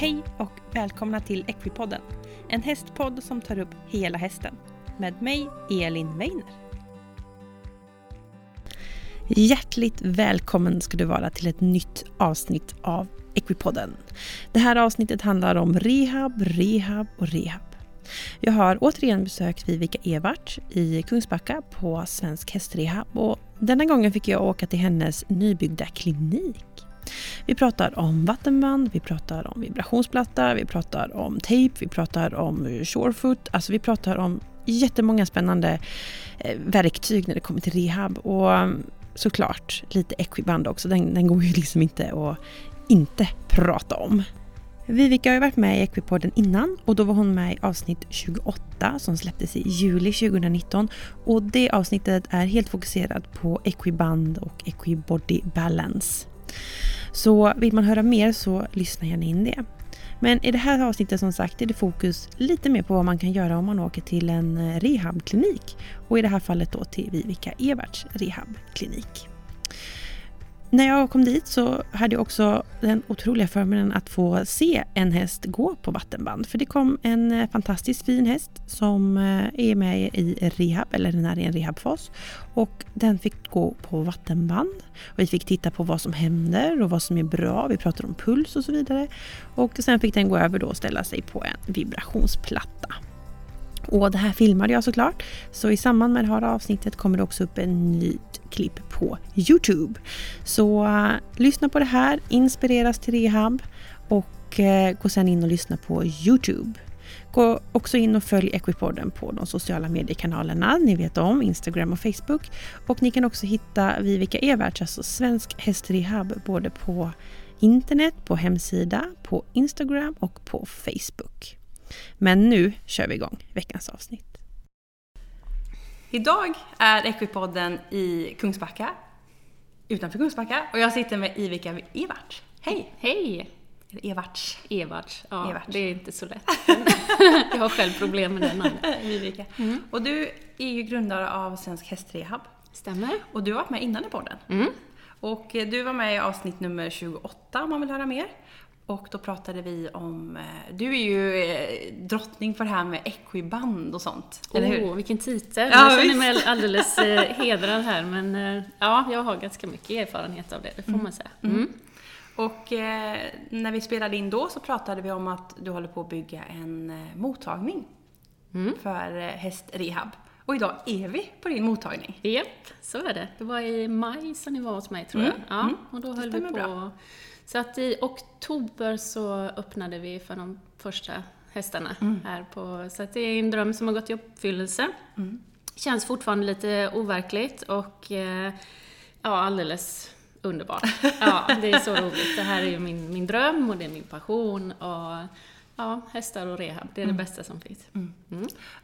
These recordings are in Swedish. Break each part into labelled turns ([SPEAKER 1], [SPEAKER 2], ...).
[SPEAKER 1] Hej och välkomna till Equipodden. En hästpodd som tar upp hela hästen. Med mig, Elin Weiner. Hjärtligt välkommen ska du vara till ett nytt avsnitt av Equipodden. Det här avsnittet handlar om rehab, rehab och rehab. Jag har återigen besökt Vivica Evart i Kungsbacka på Svensk Hästrehab och denna gången fick jag åka till hennes nybyggda klinik. Vi pratar om vattenband, vi pratar om vibrationsplatta, vi pratar om tejp, vi pratar om Shorefoot. Alltså vi pratar om jättemånga spännande eh, verktyg när det kommer till rehab. Och mm, såklart lite equiband också, den, den går ju liksom inte att inte prata om. Vivica har ju varit med i Equipodden innan och då var hon med i avsnitt 28 som släpptes i juli 2019 och det avsnittet är helt fokuserat på equiband och equibody balance. Så vill man höra mer så lyssna gärna in det. Men i det här avsnittet som sagt är det fokus lite mer på vad man kan göra om man åker till en rehabklinik. Och i det här fallet då till Vivica Everts rehabklinik. När jag kom dit så hade jag också den otroliga förmånen att få se en häst gå på vattenband. För det kom en eh, fantastiskt fin häst som eh, är med i rehab, eller den är i en rehabfas. Och den fick gå på vattenband. Och vi fick titta på vad som händer och vad som är bra. Vi pratade om puls och så vidare. Och sen fick den gå över då och ställa sig på en vibrationsplatta. Och det här filmade jag såklart. Så i samband med det här avsnittet kommer det också upp en ny klipp på Youtube. Så uh, lyssna på det här, inspireras till rehab och uh, gå sen in och lyssna på Youtube. Gå också in och följ Equipodden på de sociala mediekanalerna ni vet om, Instagram och Facebook. Och ni kan också hitta Vivica Everts, alltså Svensk Hästrehab, både på internet, på hemsida, på Instagram och på Facebook. Men nu kör vi igång veckans avsnitt. Idag är Equipodden i Kungsbacka, utanför Kungsbacka, och jag sitter med Ivica Evart. Hej!
[SPEAKER 2] Hej!
[SPEAKER 1] Evarts.
[SPEAKER 2] Evarts, ja,
[SPEAKER 1] Evarts.
[SPEAKER 2] det är inte så lätt. jag har själv problem med det namnet.
[SPEAKER 1] Vivica. Mm. Och du är ju grundare av Svensk Hästrehab.
[SPEAKER 2] Stämmer.
[SPEAKER 1] Och du har varit med innan i podden.
[SPEAKER 2] Mm.
[SPEAKER 1] Och du var med i avsnitt nummer 28 om man vill höra mer. Och då pratade vi om, eh, du är ju eh, drottning för det här med equiband och sånt. Eller hur?
[SPEAKER 2] oh, vilken titel!
[SPEAKER 1] Ja,
[SPEAKER 2] jag känner mig alldeles eh, hedrad här, men ja, jag har ganska mycket erfarenhet av det, det får man säga. Mm.
[SPEAKER 1] Och eh, när vi spelade in då så pratade vi om att du håller på att bygga en mottagning
[SPEAKER 2] Mm.
[SPEAKER 1] för eh, hästrehab. Och idag är vi på din mottagning.
[SPEAKER 2] Japp, så är det. Det var i maj som ni var hos mig, tror jag.
[SPEAKER 1] Mm,
[SPEAKER 2] Ja,
[SPEAKER 1] mm.
[SPEAKER 2] och då höll vi på.
[SPEAKER 1] bra.
[SPEAKER 2] Så att i oktober så öppnade vi för de första hästarna
[SPEAKER 1] Mm.
[SPEAKER 2] här på... Så att det är en dröm som har gått i uppfyllelse.
[SPEAKER 1] Mm.
[SPEAKER 2] Känns fortfarande lite overkligt och eh, ja, alldeles underbart. Ja, det är så roligt. Det här är ju min, min dröm och det är min passion och ja, hästar och rehab, det är det bästa som finns. Mm.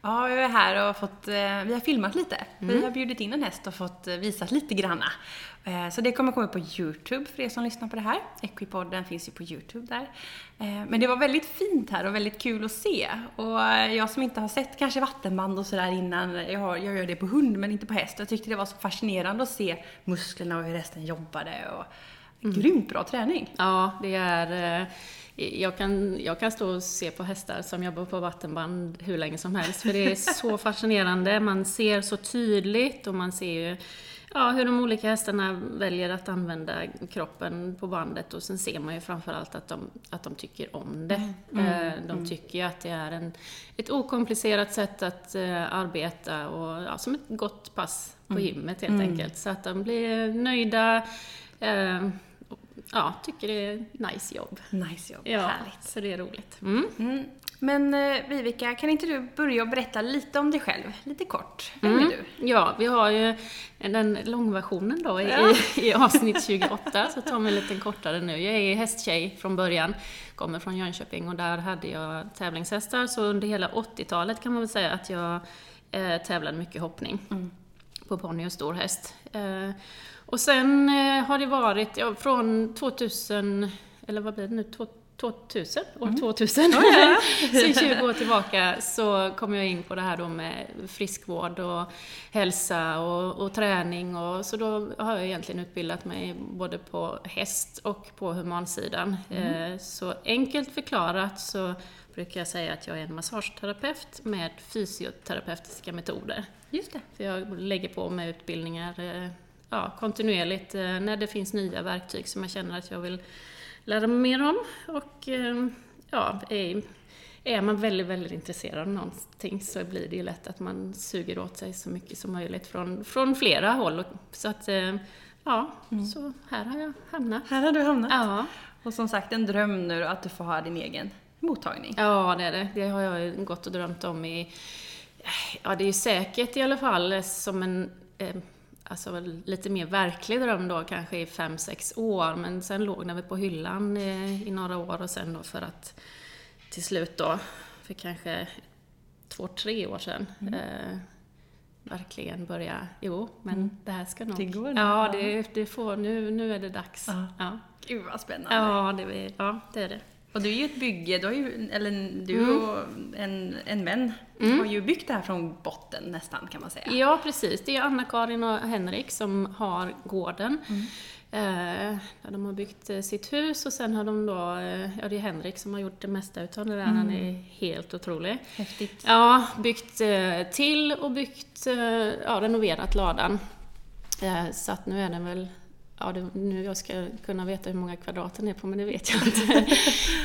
[SPEAKER 1] Ja, vi är här och fått, eh, vi har filmat lite.
[SPEAKER 2] Mm.
[SPEAKER 1] Vi har bjudit in en häst och fått eh, visat lite granna. Eh, Så det kommer komma på Youtube för er som lyssnar på det här. Equipodden finns ju på Youtube där. Men det var väldigt fint här och väldigt kul att se. Och jag som inte har sett kanske vattenband och sådär innan, jag, har, jag gör det på hund men inte på häst. Jag tyckte det var så fascinerande att se musklerna och hur hästen jobbade. Och Grymt bra träning.
[SPEAKER 2] Ja, det är... eh, Jag kan, jag kan stå och se på hästar som jobbar på vattenband hur länge som helst, för det är så fascinerande. Man ser så tydligt och man ser ju ja, hur de olika hästarna väljer att använda kroppen på bandet och sen ser man ju framförallt att de, att de tycker om det. Eh, De tycker ju att det är en, ett okomplicerat sätt att eh, arbeta och ja, som ett gott pass på gymmet helt enkelt. Så att de blir nöjda, ja, tycker det är nice jobb.
[SPEAKER 1] Nice jobb,
[SPEAKER 2] Ja,
[SPEAKER 1] härligt.
[SPEAKER 2] så det är roligt. Mm.
[SPEAKER 1] Mm. Men eh, Vivica, kan inte du börja och berätta lite om dig själv? Lite kort. Vem
[SPEAKER 2] Mm.
[SPEAKER 1] är du?
[SPEAKER 2] Ja, vi har ju den långversionen då i,
[SPEAKER 1] Ja.
[SPEAKER 2] i, i avsnitt 28, så tar vi en liten kortare nu. Jag är hästtjej från början, kommer från Jönköping och där hade jag tävlingshästar, så under hela 80-talet kan man väl säga att jag eh, tävlade mycket hoppning på ponny och stor häst. Eh, och sen eh, har det varit, ja, från 2000, eller vad blir det nu, 2000, år 2000,
[SPEAKER 3] Ja, ja,
[SPEAKER 2] så 20 år tillbaka, så kom jag in på det här då med friskvård och hälsa och, och träning. Och, så då har jag egentligen utbildat mig både på häst och på humansidan. Eh, så enkelt förklarat så brukar jag säga att jag är en massageterapeut med fysioterapeutiska metoder.
[SPEAKER 3] Just det.
[SPEAKER 2] För jag lägger på med utbildningar eh, ja, kontinuerligt eh, när det finns nya verktyg som jag känner att jag vill lära mig mer om. Och eh, ja, är, är man väldigt, väldigt intresserad av någonting så blir det ju lätt att man suger åt sig så mycket som möjligt från, från flera håll. Så att, ja, så här har jag hamnat.
[SPEAKER 3] Här har du hamnat.
[SPEAKER 2] Ja.
[SPEAKER 3] Och som sagt, en dröm nu att du får ha din egen mottagning.
[SPEAKER 2] Ja, det är det. Det har jag gått och drömt om i... Ja, det är ju säkert i alla fall som en... Eh, alltså lite mer verklig dröm då, kanske i fem sex år. Men sen låg den väl på hyllan eh, i några år och sen då för att till slut då, för kanske två, tre år sedan, eh, verkligen börja... Jo, men det här ska nog...
[SPEAKER 3] Det går nu.
[SPEAKER 2] Ja, det, det får... Nu, nu är det dags.
[SPEAKER 3] Ja.
[SPEAKER 2] Ja,
[SPEAKER 3] Gud vad spännande.
[SPEAKER 2] ja, det, ja det är det.
[SPEAKER 3] Och du är ju ett bygge, du har ju, eller du
[SPEAKER 2] Mm.
[SPEAKER 3] och en, en män har ju byggt det här från botten nästan kan man säga.
[SPEAKER 2] Ja, precis. Det är Anna-Karin och Henrik som har gården. Eh, där de har byggt eh, sitt hus och sen har de då, eh, ja det är Henrik som har gjort det mesta utav det där, han är helt otrolig.
[SPEAKER 3] Häftigt.
[SPEAKER 2] Ja, byggt eh, till och byggt, eh, ja renoverat ladan. Eh, så att nu är den väl, ja det, nu jag ska kunna veta hur många kvadrat den är på men det vet jag inte.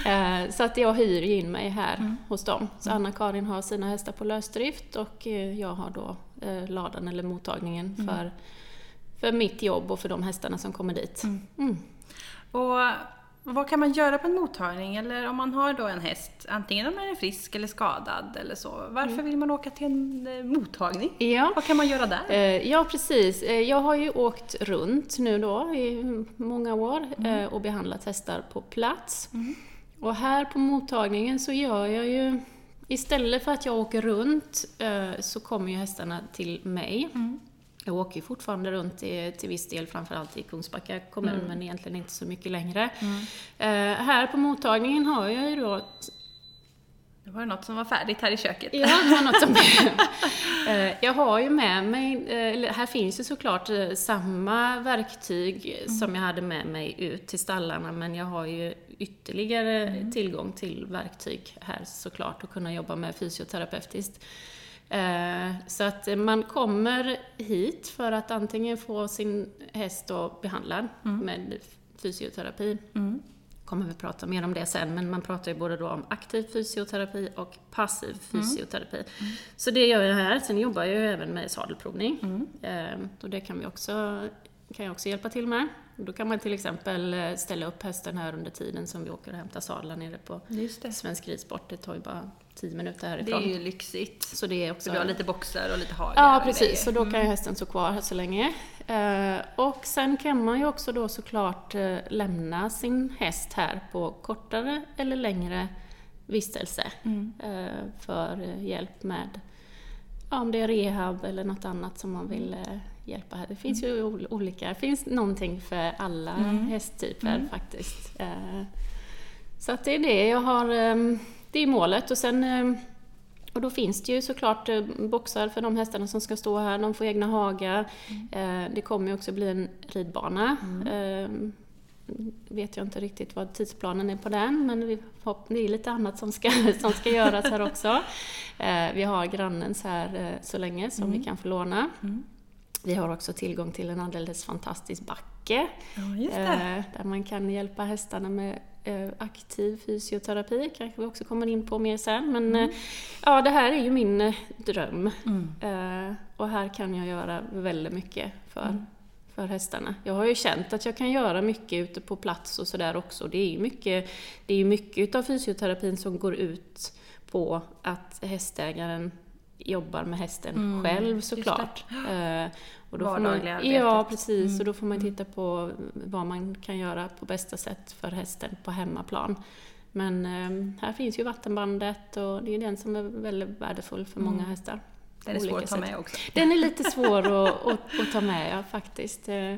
[SPEAKER 2] eh, så att jag hyr in mig här hos dem. Så Anna-Karin har sina hästar på lösdrift och eh, jag har då eh, ladan eller mottagningen för, för mitt jobb och för de hästarna som kommer dit. Mm.
[SPEAKER 3] Och vad kan man göra på en mottagning? Eller om man har då en häst, antingen om den är frisk eller skadad eller så. Varför vill man åka till en eh, mottagning?
[SPEAKER 2] Ja.
[SPEAKER 3] Vad kan man göra där?
[SPEAKER 2] Eh, Ja, precis. Eh, Jag har ju åkt runt nu då i många år eh, och behandlat hästar på plats. Och här på mottagningen så gör jag ju, istället för att jag åker runt så kommer ju hästarna till mig. Jag åker ju fortfarande runt i, till viss del, framförallt i Kungsbacka kommun, men egentligen inte så mycket längre. Eh, här på mottagningen har jag ju då
[SPEAKER 3] Det var något som var färdigt här i köket.
[SPEAKER 2] Ja, det var något som... Eh, jag har ju med mig, eh, här finns ju såklart eh, samma verktyg som jag hade med mig ut till stallarna, men jag har ju ytterligare tillgång till verktyg här såklart och kunna jobba med fysioterapeutiskt. Eh, Så att man kommer hit för att antingen få sin häst då behandlad med fysioterapi kommer vi prata mer om det sen, men man pratar ju både då om aktiv fysioterapi och passiv fysioterapi. Så det gör jag här. Sen jobbar jag ju även med sadelprovning. Ehm, och det kan, vi också, kan jag också hjälpa till med. Då kan man till exempel eh, ställa upp hästen här under tiden som vi åker och hämtar sadlar nere på. Svensk Ridsport. Det tar ju bara 10 minuter
[SPEAKER 3] Det
[SPEAKER 2] härifrån.
[SPEAKER 3] är ju lyxigt.
[SPEAKER 2] Så det är också...
[SPEAKER 3] Så du har lite boxar och lite hagar
[SPEAKER 2] Ja, precis. Så då kan ju hästen stå kvar här så länge. Eh, och sen kan man ju också då såklart eh, lämna sin häst här på kortare eller längre vistelse eh, för hjälp med, ja, om det är rehab eller något annat som man vill eh, hjälpa här. Det finns ju ol- olika, det finns någonting för alla hästtyper faktiskt. Eh, så att det är det jag har, ehm, det är målet och sen ehm, och då finns det ju såklart eh, boxar för de hästarna som ska stå här, de får egna hagar. Eh, Det kommer ju också bli en ridbana. Eh, vet jag inte riktigt vad tidsplanen är på den, men det är lite annat som ska, som ska göras här också. Eh, Vi har grannens här eh, så länge som vi kan få låna. Vi har också tillgång till en alldeles fantastisk backe.
[SPEAKER 3] Ja.
[SPEAKER 2] Eh, där man kan hjälpa hästarna med eh, aktiv fysioterapi, kanske vi också kommer in på mer sen. Men
[SPEAKER 3] Mm.
[SPEAKER 2] eh, ja, det här är ju min dröm. Eh, och här kan jag göra väldigt mycket för,
[SPEAKER 3] Mm.
[SPEAKER 2] för hästarna. Jag har ju känt att jag kan göra mycket ute på plats och sådär också. Det är ju mycket, det är mycket av fysioterapin som går ut på att hästägaren jobbar med hästen själv
[SPEAKER 3] just det.
[SPEAKER 2] såklart. Eh, och då får man,
[SPEAKER 3] Vardagliga arbetet.
[SPEAKER 2] Ja, precis. Och då får man titta på vad man kan göra på bästa sätt för hästen på hemmaplan. Men eh, här finns ju vattenbandet och det är den som är väldigt värdefull för många hästar.
[SPEAKER 1] Den är svår att ta med också.
[SPEAKER 2] Den är lite svår att, att, att ta med, ja, faktiskt. Eh,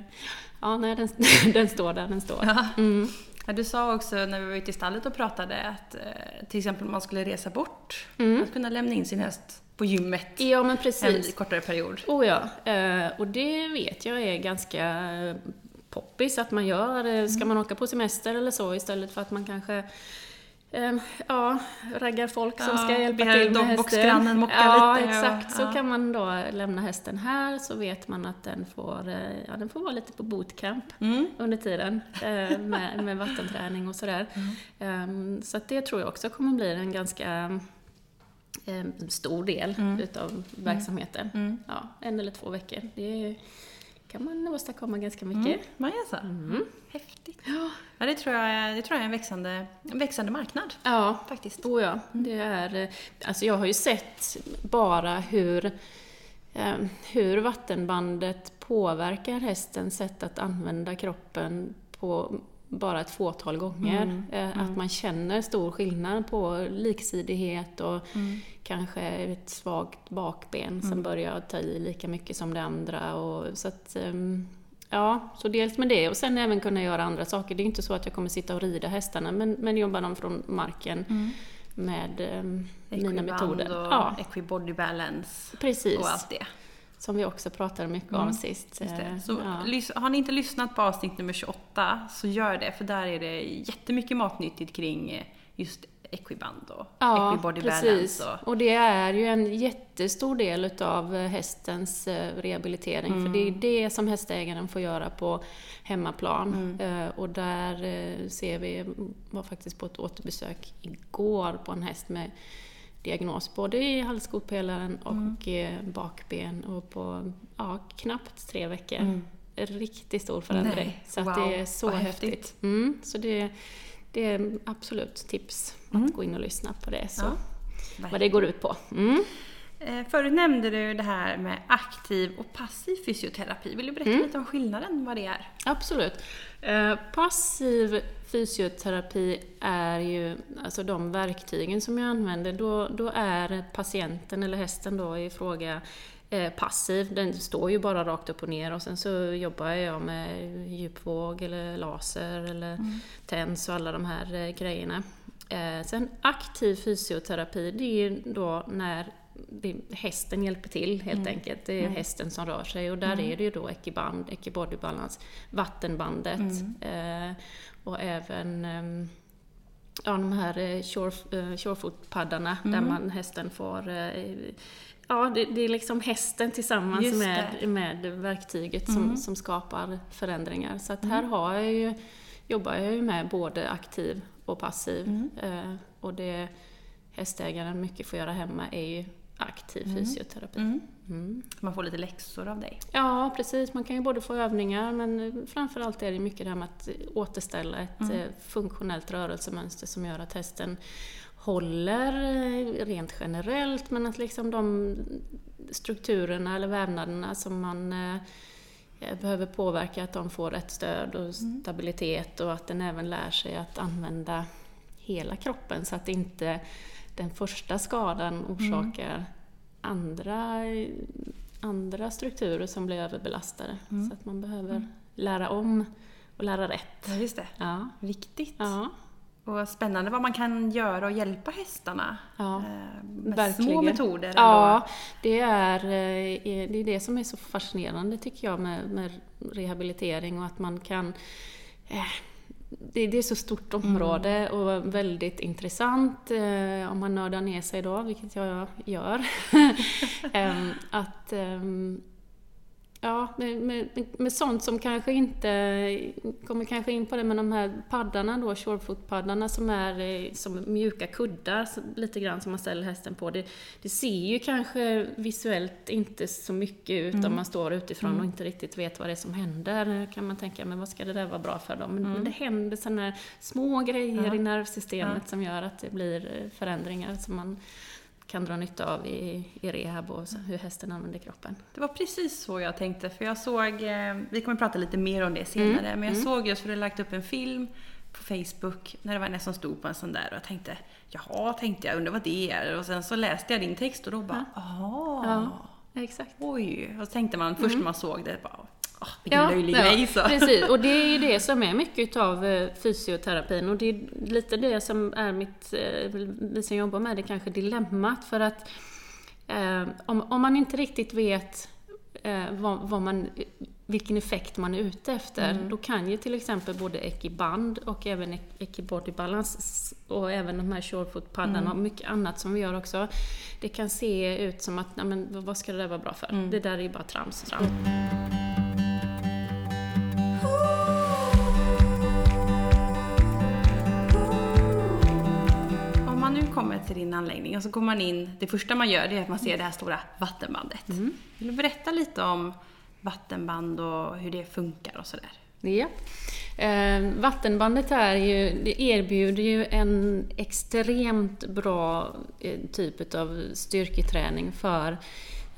[SPEAKER 2] ja, nej, den, den står där den står. Mm.
[SPEAKER 1] Ja, du sa också när vi var ute i stallet och pratade att eh, till exempel om man skulle resa bort, mm. att kunna lämna in sin häst på gymmet
[SPEAKER 2] ja, men precis.
[SPEAKER 1] en kortare period.
[SPEAKER 2] Oh ja, eh, och det vet jag är ganska poppis att man gör. Ska man åka på semester eller så istället för att man kanske Um, ja, raggar folk ja, som ska hjälpa till med hästen.
[SPEAKER 1] mocka
[SPEAKER 2] ja,
[SPEAKER 1] lite.
[SPEAKER 2] exakt. Och, så kan man då lämna hästen här, så vet man att den får, eh, ja, den får vara lite på bootcamp mm. under tiden med, med vattenträning och sådär. Mm. Um, så att det tror jag också kommer bli en ganska um, stor del mm. utav verksamheten. Mm. Ja, en eller två veckor. Det kan man åstadkomma ganska mycket. Mm,
[SPEAKER 1] man gör så? Mm. Häftigt. Ja. ja, det tror jag, det tror jag är en växande, en växande marknad.
[SPEAKER 2] Ja, faktiskt. Oh ja, det är, alltså jag har ju sett bara hur, eh, hur vattenbandet påverkar hästens sätt att använda kroppen på bara ett fåtal gånger. Mm, eh, mm. Att man känner stor skillnad på liksidighet och mm. kanske ett svagt bakben som mm. börjar ta i lika mycket som det andra. Och, så att, ehm, Ja, så dels med det och sen även kunna göra andra saker. Det är inte så att jag kommer sitta och rida hästarna men, men jobba dem från marken mm. med um, mina metoder.
[SPEAKER 1] och ja. equibody balance
[SPEAKER 2] Precis.
[SPEAKER 1] och allt det.
[SPEAKER 2] Som vi också pratade mycket om mm. sist.
[SPEAKER 1] Så ja. har ni inte lyssnat på avsnitt nummer 28 så gör det, för där är det jättemycket matnyttigt kring eh, just equiband och ja, equibody precis.
[SPEAKER 2] Och... och det är ju en jättestor del utav eh, hästens eh, rehabilitering, mm. för det är det som hästägaren får göra på hemmaplan. Mm. Och där ser vi, var faktiskt på ett återbesök igår på en häst med diagnos både i halskotpelaren och mm. bakben och på ja, knappt tre veckor. Mm. Riktigt stor förändring. Nej, så wow, det är så häftigt. häftigt. Mm, så det, det är absolut tips att mm. gå in och lyssna på det. Så, ja, vad det går ut på.
[SPEAKER 1] Eh, förut nämnde du det här med aktiv och passiv fysioterapi. Vill du berätta mm. lite om skillnaden, vad det är?
[SPEAKER 2] Absolut. Eh, passiv fysioterapi är ju alltså de verktygen som jag använder. Då, då är patienten eller hästen då i fråga eh, passiv. Den står ju bara rakt upp och ner och sen så jobbar jag med djupvåg eller laser eller mm. TENS och alla de här grejerna. Sen aktiv fysioterapi, det är ju då när hästen hjälper till helt mm. enkelt. Det är mm. hästen som rör sig och där mm. är det ju då ekiband, ekibody balance, vattenbandet mm. eh, och även eh, ja, de här eh, shore, eh, shorefoot-paddarna där mm. man, hästen får eh, Ja, det, det, är liksom hästen tillsammans med, med verktyget som, mm. som skapar förändringar. Så att här har jag ju, jobbar jag ju med både aktiv och passiv. Eh, och det hästägaren mycket får göra hemma är ju aktiv mm. fysioterapi. Mm.
[SPEAKER 1] Mm. Man får lite läxor av dig?
[SPEAKER 2] Ja, precis. Man kan ju både få övningar men framförallt är det mycket det här med att återställa ett mm. Eh, funktionellt rörelsemönster som gör att hästen håller eh, rent generellt men att liksom de strukturerna eller vävnaderna som man eh, behöver påverka, att de får rätt stöd och mm. stabilitet och att den även lär sig att använda hela kroppen så att inte den första skadan mm. orsakar mm. andra, andra strukturer som blir överbelastade. Mm. Så att man behöver mm. lära om och lära rätt.
[SPEAKER 1] Ja, just det.
[SPEAKER 2] Ja.
[SPEAKER 1] Viktigt.
[SPEAKER 2] Ja.
[SPEAKER 1] Och spännande vad man kan göra och hjälpa hästarna
[SPEAKER 2] ja,
[SPEAKER 1] eh, med verkligen. små metoder.
[SPEAKER 2] Ja, det är, eh, det är det som är så fascinerande tycker jag med, med rehabilitering och att man kan eh, det, det, är så stort område mm. och väldigt intressant eh, om man nördar ner sig då, vilket jag gör. eh, att eh, Ja, med, med, med, sånt som kanske inte, kommer kanske in på det, med de här paddarna då, shorefoot-paddarna som är eh, som mjuka kuddar, lite grann som man ställer hästen på. Det, det ser ju kanske visuellt inte så mycket ut mm. om man står utifrån mm. och inte riktigt vet vad det är som händer. kan man tänka, men vad ska det där vara bra för då? Men, mm. men det händer sådana små grejer ja. i nervsystemet ja. som gör att det blir eh, förändringar som man kan dra nytta av i, i rehab och hur hästen använder kroppen.
[SPEAKER 1] Det var precis så jag tänkte, för jag såg, eh, vi kommer prata lite mer om det senare, mm. men jag mm. såg just för du lagt upp en film på Facebook när det var en som stod på en sån där och jag tänkte jaha, tänkte jag, undrar vad det är. Och sen så läste jag din text och då bara, jaha.
[SPEAKER 2] Ja, exakt.
[SPEAKER 1] Oj, och så tänkte man först när man såg det, bara, oh, vilken ja, löjlig
[SPEAKER 2] ja,
[SPEAKER 1] grej. Så.
[SPEAKER 2] Precis, och det är ju det som är mycket av eh, fysioterapin och det är lite det som är mitt, eh, vi som jobbar med det kanske dilemmat för att eh, om, om man inte riktigt vet eh, vad, vad, man, vilken effekt man är ute efter, mm. då kan ju till exempel både Ekiband och även Ekibody Balance och även de här Surefoot-paddarna mm. och mycket annat som vi gör också, det kan se ut som att, nej men vad ska det där vara bra för? Mm. Det där är ju bara trams. trams.
[SPEAKER 1] Till din anläggning och så går man in, det första man gör det är att man ser det här stora vattenbandet. Mm. Vill du berätta lite om vattenband och hur det funkar och sådär?
[SPEAKER 2] Ja. Eh, vattenbandet är ju, det erbjuder ju en extremt bra eh, typ av styrketräning för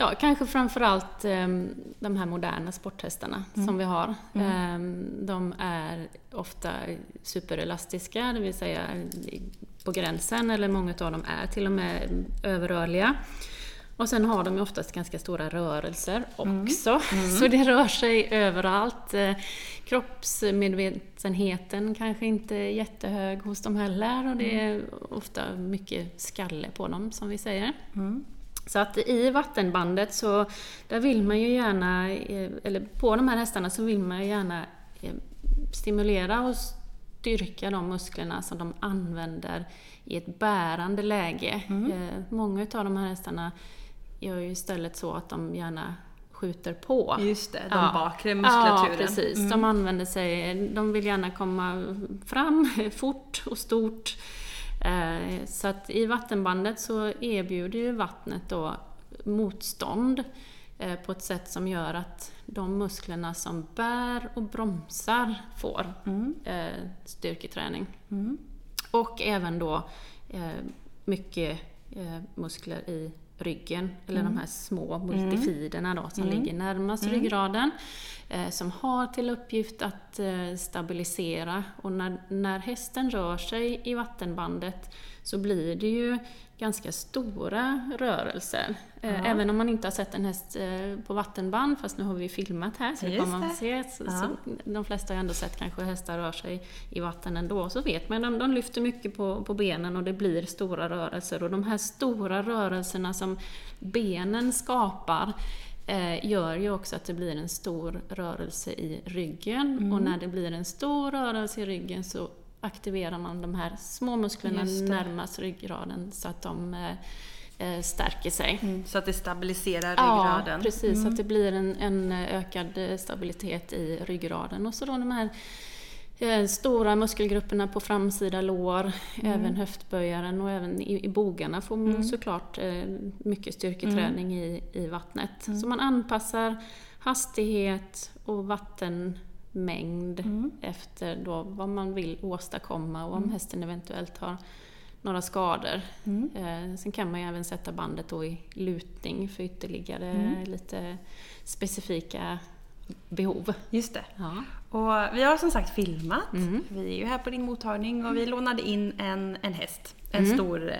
[SPEAKER 2] Ja, kanske framförallt eh, de här moderna sporthästarna mm. som vi har. Mm. Eh, de är ofta superelastiska, det vill säga på gränsen, eller många av dem är till och med överrörliga. Och sen har de ju oftast ganska stora rörelser mm. också, mm. så det rör sig överallt. Eh, kroppsmedvetenheten kanske inte är jättehög hos dem heller och det är ofta mycket skalle på dem, som vi säger. Mm. Så att i vattenbandet så där vill man ju gärna, eh, eller på de här hästarna så vill man ju gärna eh, stimulera och styrka de musklerna som de använder i ett bärande läge. Mm. Eh, många av de här hästarna gör ju istället så att de gärna skjuter på.
[SPEAKER 1] Just det, de ja. bakre muskulaturen.
[SPEAKER 2] Ja, precis. Mm. De använder sig, de vill gärna komma fram fort och stort. Eh, så att i vattenbandet så erbjuder ju vattnet då motstånd eh, på ett sätt som gör att de musklerna som bär och bromsar får mm. Eh, styrketräning. Mm. Och även då mycket muskler i ryggen, eller mm. de här små multifiderna då som mm. ligger närmast mm. ryggraden. Eh, som har till uppgift att eh, stabilisera och när, när hästen rör sig i vattenbandet så blir det ju ganska stora rörelser. Ja. Även om man inte har sett en häst på vattenband, fast nu har vi filmat här så det kommer man se. Så, ja. så de flesta har ändå sett kanske hästar rör sig i vatten ändå, så vet man de, de lyfter mycket på, på benen och det blir stora rörelser. Och de här stora rörelserna som benen skapar eh, gör ju också att det blir en stor rörelse i ryggen. Mm. Och när det blir en stor rörelse i ryggen så aktiverar man de här små musklerna närmast ryggraden så att de eh, eh, stärker sig.
[SPEAKER 1] Mm, så att det stabiliserar ryggraden?
[SPEAKER 2] Ja, precis. Mm. Så att det blir en, en ökad stabilitet i ryggraden. Och så då de här eh, stora muskelgrupperna på framsida lår, mm. även höftböjaren och även i, i bogarna får man mm. såklart eh, mycket styrketräning mm. i, i vattnet. Mm. Så man anpassar hastighet och vatten mängd mm. efter då vad man vill åstadkomma och om mm. hästen eventuellt har några skador. Mm. Eh, sen kan man ju även sätta bandet då i lutning för ytterligare mm. lite specifika behov.
[SPEAKER 1] Just det. Ja. Och vi har som sagt filmat. Mm. Vi är ju här på din mottagning och vi lånade in en, en häst. En mm. stor eh,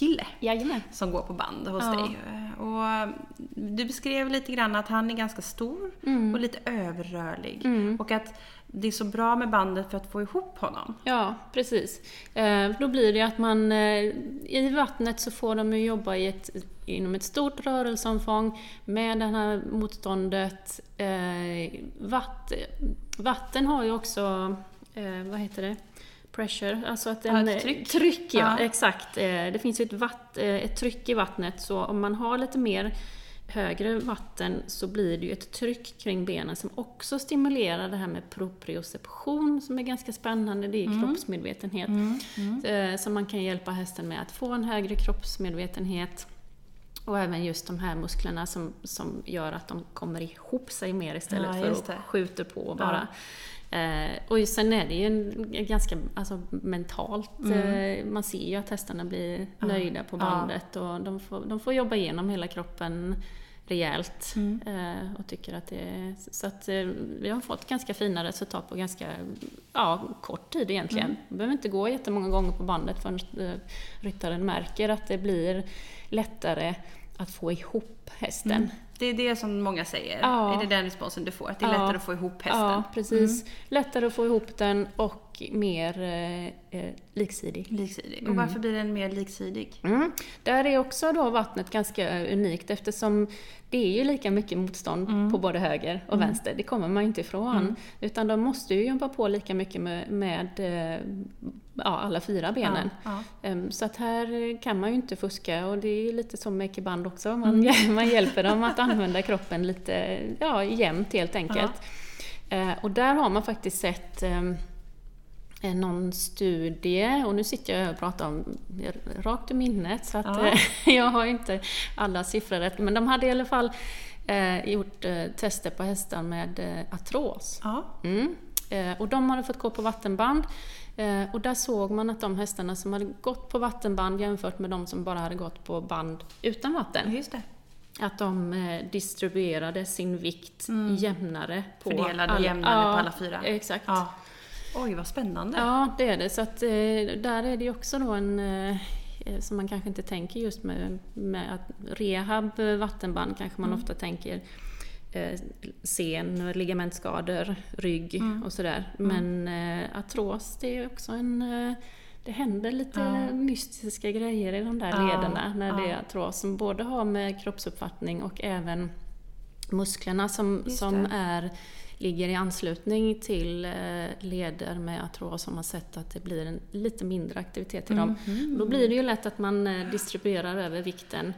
[SPEAKER 1] kille
[SPEAKER 2] Jajamän.
[SPEAKER 1] som går på band hos ja. dig. Och du beskrev lite grann att han är ganska stor mm. och lite överrörlig. Mm. Och att det är så bra med bandet för att få ihop honom.
[SPEAKER 2] Ja, precis. Eh, då blir det att man eh, i vattnet så får de ju jobba i ett, inom ett stort rörelseomfång med det här motståndet. Eh, vatt, vatten har ju också, vad heter det? Pressure, alltså att
[SPEAKER 1] en, ja, tryck.
[SPEAKER 2] tryck ja, ja, exakt. Eh, det finns ju ett, vatt, eh, ett tryck i vattnet så om man har lite mer högre vatten så blir det ju ett tryck kring benen som också stimulerar det här med proprioception som är ganska spännande, det är mm. kroppsmedvetenhet. Mm. Mm. Eh, så man kan hjälpa hästen med att få en högre kroppsmedvetenhet och även just de här musklerna som, som gör att de kommer ihop sig mer istället ja, för att skjuta på bara. Ja. Eh, och sen är det ju ganska alltså, mentalt, mm. eh, man ser ju att hästarna blir nöjda på bandet och de får, de får jobba igenom hela kroppen rejält eh, och tycker att det. Så att vi har fått ganska fina resultat på ganska ja, kort tid egentligen. Mm. Vi behöver inte gå jättemånga gånger på bandet förrän ryttaren märker att det blir lättare att få ihop hästen. Mm.
[SPEAKER 1] Det är det som många säger. Ja. Är det den responsen du får? Att det är ja. lättare att få ihop hästen? Ja,
[SPEAKER 2] precis. Mm. Lättare att få ihop den och mer eh, eh liksidig.
[SPEAKER 1] Liksidig. Och mm. varför blir den mer liksidig?
[SPEAKER 2] Mm. Där är också då vattnet ganska unikt eftersom det är ju lika mycket motstånd mm. på både höger och mm. vänster. Det kommer man inte ifrån. Mm. Utan de måste ju jobba på lika mycket med, med eh, ja, alla fyra benen. Ja, ja. Ehm, så att här kan man ju inte fuska och det är lite som med ekiband också. Man, mm. man hjälper dem att använda kroppen lite ja, jämnt helt enkelt. Ehm, och där har man faktiskt sett ehm, någon studie, och nu sitter jag och pratar om rakt ur minnet så att ja. jag har inte alla siffror rätt, men de hade i alla fall eh, gjort eh, tester på hästar med eh, artros. Mm. Eh, och de hade fått gå på vattenband Eh, och där såg man att de hästarna som hade gått på vattenband jämfört med de som bara hade gått på band utan vatten.
[SPEAKER 1] Just det.
[SPEAKER 2] Att de eh, distribuerade sin vikt mm. jämnare. På
[SPEAKER 1] Fördelade alla, jämnare ja, på alla fyra?
[SPEAKER 2] Exakt. Ja.
[SPEAKER 1] Oj, vad spännande.
[SPEAKER 2] Ja, det är det. Så att, eh, där är det också då en som man kanske inte tänker just med, med att rehab vattenband kanske man mm. ofta tänker eh, sen, ligamentskador, rygg mm. och sådär. Mm. Men eh, artros, det är också en... Eh, det händer lite ja. mystiska grejer i de där ja. lederna när det är artros som både har med kroppsuppfattning och även musklerna som, som är, ligger i anslutning till eh, leder med artros har man sett att det blir en lite mindre aktivitet i dem. Mm. Då blir det ju lätt att man eh, distribuerar över vikten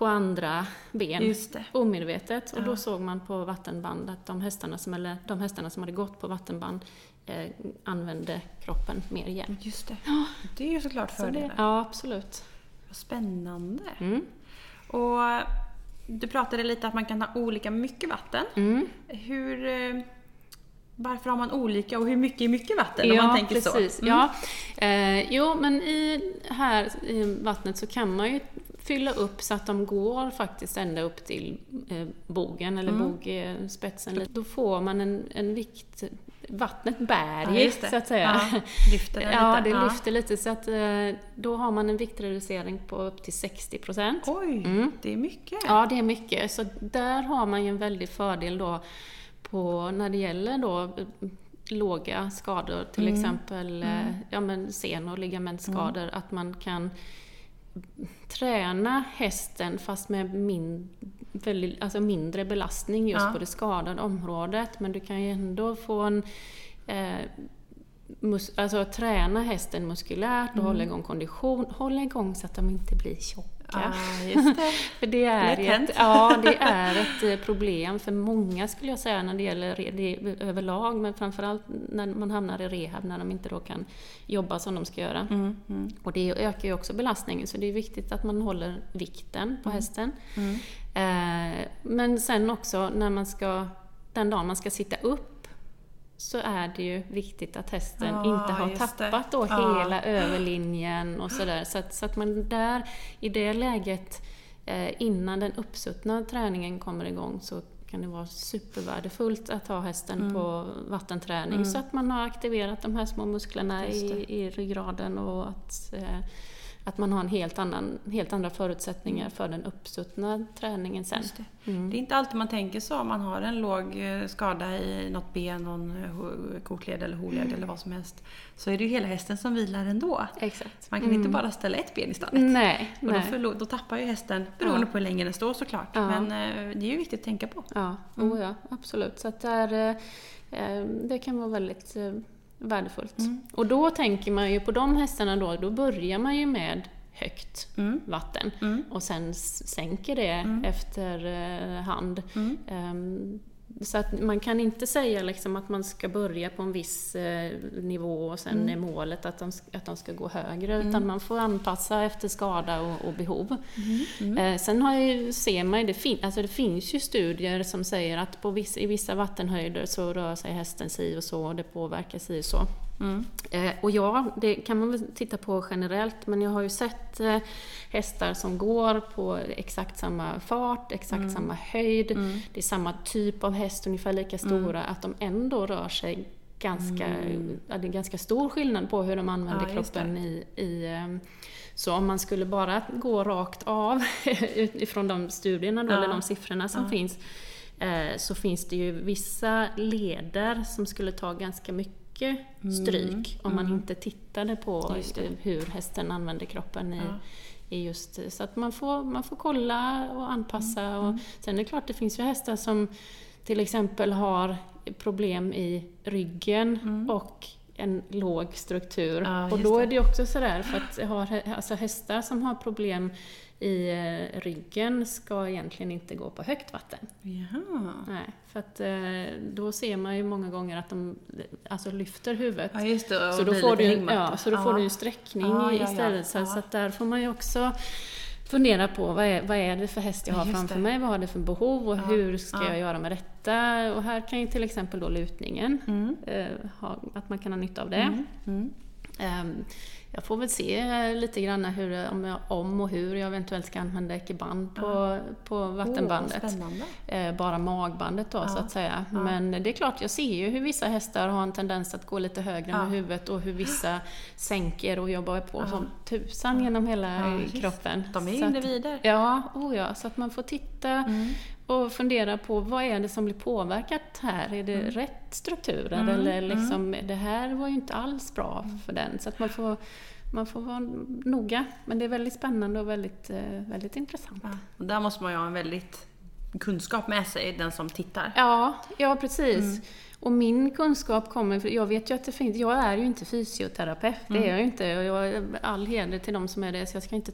[SPEAKER 2] på andra ben omedvetet. Och då såg man på vattenband att de hästarna som, eller de hästarna som hade gått på vattenband eh, använde kroppen mer jämnt.
[SPEAKER 1] Just det. Ja. Det är ju såklart fördelar.
[SPEAKER 2] Så ja, absolut.
[SPEAKER 1] Vad spännande. Mm. Och du pratade lite att man kan ha olika mycket vatten. Mm. Hur... Eh, varför har man olika och hur mycket är mycket vatten
[SPEAKER 2] ja,
[SPEAKER 1] om man tänker
[SPEAKER 2] precis. så? Mm. Ja, eh, jo men i här i vattnet så kan man ju fylla upp så att de går faktiskt ända upp till eh, bogen eller mm. bogspetsen. Då får man en, en vikt, vattnet bär ju så att säga.
[SPEAKER 1] Ja, lyfter det lite.
[SPEAKER 2] Ja, det lyfter lite så att eh, då har man en viktreducering på upp till 60 procent.
[SPEAKER 1] Oj, mm. det är mycket.
[SPEAKER 2] Ja, det är mycket. Så där har man ju en väldig fördel då på, när det gäller då eh, låga skador, till mm. exempel mm. ja, men sen och ligamentskador, mm. att man kan träna hästen fast med min, väldigt, alltså mindre belastning just ja. på det skadade området. Men du kan ju ändå få en eh, mus, alltså träna hästen muskulärt och mm. hålla igång kondition. Hålla igång så att de inte blir tjocka
[SPEAKER 1] Ah, just det.
[SPEAKER 2] för det är, ett, ja, det är ett eh, problem för många skulle jag säga när det gäller det överlag, men framförallt när man hamnar i rehab när de inte då kan jobba som de ska göra. Mm, mm. Och det ökar ju också belastningen, så det är viktigt att man håller vikten på mm. hästen. Mm. Eh, men sen också när man ska, den dagen man ska sitta upp så är det ju viktigt att hästen ja, inte har tappat då ja. hela överlinjen och sådär. Så att, så att man där, i det läget, eh, innan den uppsuttna träningen kommer igång, så kan det vara supervärdefullt att ha hästen mm. på vattenträning mm. så att man har aktiverat de här små musklerna i, i ryggraden och att eh, att man har en helt, annan, helt andra förutsättningar för den uppsuttna träningen sen.
[SPEAKER 1] Det. Mm. det. är inte alltid man tänker så om man har en låg eh, skada i något ben, någon eh, kotled eller hovled mm. eller vad som helst. Så är det ju hela hästen som vilar ändå.
[SPEAKER 2] Exakt.
[SPEAKER 1] Man kan mm. inte bara ställa ett ben i stallet.
[SPEAKER 2] Nej,
[SPEAKER 1] och nej. Då, då tappar ju hästen, beroende ja. på hur länge den står såklart. Ja. Men eh, det är ju viktigt att tänka på.
[SPEAKER 2] Ja, mm. oh, ja absolut. Så att där, det kan vara väldigt värdefullt. Mm. Och då tänker man ju på de hästarna då, då börjar man ju med högt mm. vatten mm. och sen sänker det mm. efter eh, hand. Um, så att man kan inte säga liksom att man ska börja på en viss eh, nivå och sen mm. är målet att de, att de ska gå högre, mm. utan man får anpassa efter skada och, och behov. Mm. mm. Eh, sen har ju, ser man det, fin, alltså det finns ju studier som säger att på viss, i vissa vattenhöjder så rör sig hästen si och så och det påverkar si och så. Mm. Eh, och ja, det kan man väl titta på generellt, men jag har ju sett eh, hästar som går på exakt samma fart, exakt mm. samma höjd, mm. det är samma typ av häst, ungefär lika stora, att de ändå rör sig ganska, mm. ja, det är ganska stor skillnad på hur de använder ja, kroppen i, i ehm, så om man skulle bara gå rakt av utifrån de studierna då, ja. eller de siffrorna som ja. finns, eh, så finns det ju vissa leder som skulle ta ganska mycket mm. stryk mm. om man mm. inte tittade på hur hästen använder kroppen i, i just... Så att man får, man får kolla och anpassa. Mm. Och, sen är det klart, det finns ju hästar som till exempel har problem i ryggen mm. och en låg struktur. Ja, och då är det också sådär, för att har, alltså hästar som har problem i eh, ryggen ska egentligen inte gå på högt vatten.
[SPEAKER 1] Jaha.
[SPEAKER 2] Nej, för att eh, då ser man ju många gånger att de alltså lyfter huvudet.
[SPEAKER 1] Ja, just det,
[SPEAKER 2] så då får du, ja, så då får du en sträckning ja, istället. Så, så att där får man ju också fundera på vad är, vad är det för häst jag har framför det. mig, vad har det för behov och ja, hur ska ja. jag göra med detta? Och här kan ju till exempel då lutningen, mm. eh, ha, att man kan ha nytta av det. Mm. Mm. Um, jag får väl se lite grann hur, om, jag, om och hur jag eventuellt ska använda ekiband på, ja. på vattenbandet.
[SPEAKER 1] Oh,
[SPEAKER 2] eh, bara magbandet då ja. så att säga. Ja. Men det är klart, jag ser ju hur vissa hästar har en tendens att gå lite högre med huvudet och hur vissa sänker och jobbar på som tusan genom hela kroppen.
[SPEAKER 1] De är individer.
[SPEAKER 2] Att, ja, oh ja, så att man får titta mm och fundera på vad är det som blir påverkat här? Är det mm. rätt strukturer? Mm. Eller mm. liksom, det här var ju inte alls bra för den. Så att man får, man får vara noga. Men det är väldigt spännande och väldigt, eh, väldigt intressant. Ja.
[SPEAKER 1] Och där måste man ju ha en väldigt kunskap med sig, den som tittar.
[SPEAKER 2] Ja, ja precis. Mm. Och min kunskap kommer, för jag vet ju att det finns, jag är ju inte fysioterapeut, det mm. är jag ju inte. Och jag, all heder till de som är det, så jag ska inte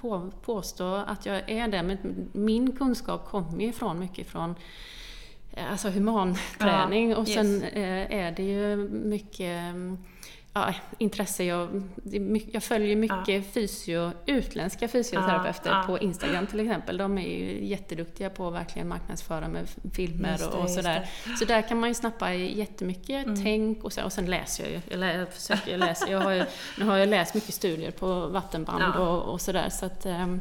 [SPEAKER 2] på, påstå att jag är det. Men min kunskap kommer ju ifrån mycket från alltså humanträning. Ja, och sen yes. Eh, är det ju mycket ja, intresse. Jag, jag följer mycket ja. fysio, utländska fysioterapeuter ja, på Instagram till exempel. De är ju jätteduktiga på att verkligen marknadsföra med filmer det, och, sådär. Så där kan man ju snappa jättemycket mm. tänk och, så, och sen läser jag ju. Jag, jag försöker läsa. Jag har ju, nu har jag läst mycket studier på vattenband och, och sådär. Så att, um,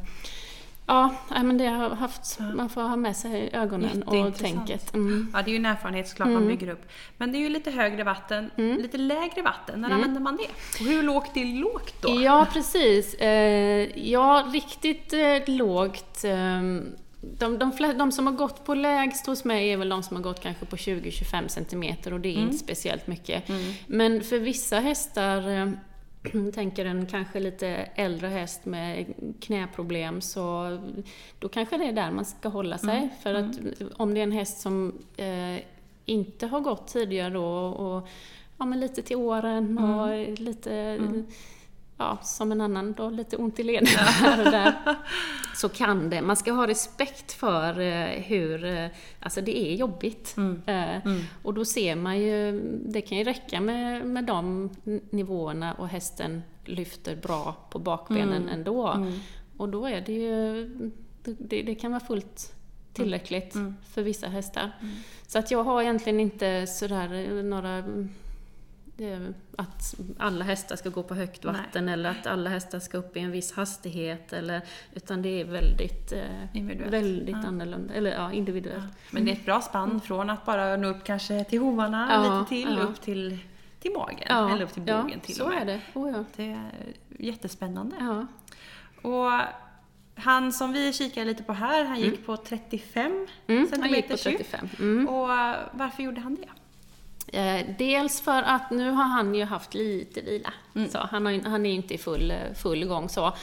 [SPEAKER 2] Ja, men det har haft, man får ha med sig ögonen och tänket.
[SPEAKER 1] Mm. Ja, det är ju en erfarenhet såklart mm. man bygger upp. Men det är ju lite högre vatten, mm. lite lägre vatten. När mm. använder man det? Och hur lågt är lågt då?
[SPEAKER 2] Ja, precis. Eh, ja, riktigt eh, lågt. Eh, de, de, de, som har gått på lägst hos mig är väl de som har gått kanske på 20-25 cm och det är mm. inte speciellt mycket. Mm. Men för vissa hästar tänker en kanske lite äldre häst med knäproblem så då kanske det är där man ska hålla sig. Mm. För att mm. om det är en häst som eh, inte har gått tidigare då och ja, men lite till åren och mm. lite mm ja, som en annan då, lite ont i leden här och där, så kan det. Man ska ha respekt för eh, hur, eh, alltså det är jobbigt. Mm. Eh, mm. Och då ser man ju, det kan ju räcka med, med de nivåerna och hästen lyfter bra på bakbenen mm. ändå. Mm. Och då är det ju, det, det kan vara fullt tillräckligt mm. för vissa hästar. Mm. Så att jag har egentligen inte sådär några att alla hästar ska gå på högt vatten Nej. eller att alla hästar ska upp i en viss hastighet. Eller, utan det är väldigt, eh, väldigt ja. annorlunda, eller ja, individuellt. Ja.
[SPEAKER 1] Men det är ett bra spann mm. från att bara nå upp kanske till hovarna ja, lite till, upp till, till magen. eller upp till bågen till
[SPEAKER 2] så och med. är det. Oh.
[SPEAKER 1] Det är jättespännande. Och han som vi kikar lite på här, han gick mm. på 35 mm, cm
[SPEAKER 2] han gick på 35. Mm.
[SPEAKER 1] Och varför gjorde han det?
[SPEAKER 2] Eh, dels för att nu har han ju haft lite vila. Mm. Så han, har, han är inte i full, full gång så.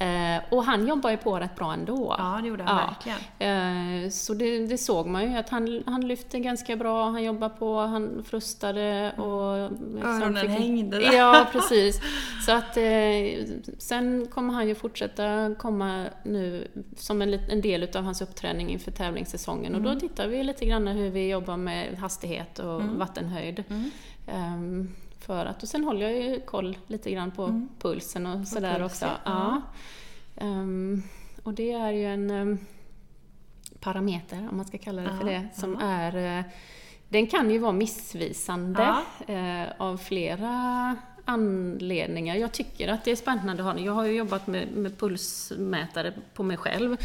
[SPEAKER 2] Eh, och han jobbar ju på rätt bra ändå.
[SPEAKER 1] Ja, det gjorde han ja. verkligen.
[SPEAKER 2] Eh, så det, det, såg man ju att han, han lyfte ganska bra, han jobbade på, han frustade och...
[SPEAKER 1] Liksom Öronen fick, hängde där.
[SPEAKER 2] Ja, precis. Så att eh, sen kommer han ju fortsätta komma nu som en, en del av hans uppträning inför tävlingssäsongen. Mm. Och då mm. tittar vi lite grann hur vi jobbar med hastighet och mm. vattenhöjd. Mm. För att, och sen håller jag ju koll lite grann på mm. pulsen och sådär puls, också. Ja. Um, och det är ju en um, parameter, om man ska kalla det för det, som är uh, Den kan ju vara missvisande eh, av flera anledningar. Jag tycker att det är spännande att ha den. Jag har ju jobbat med, med pulsmätare på mig själv.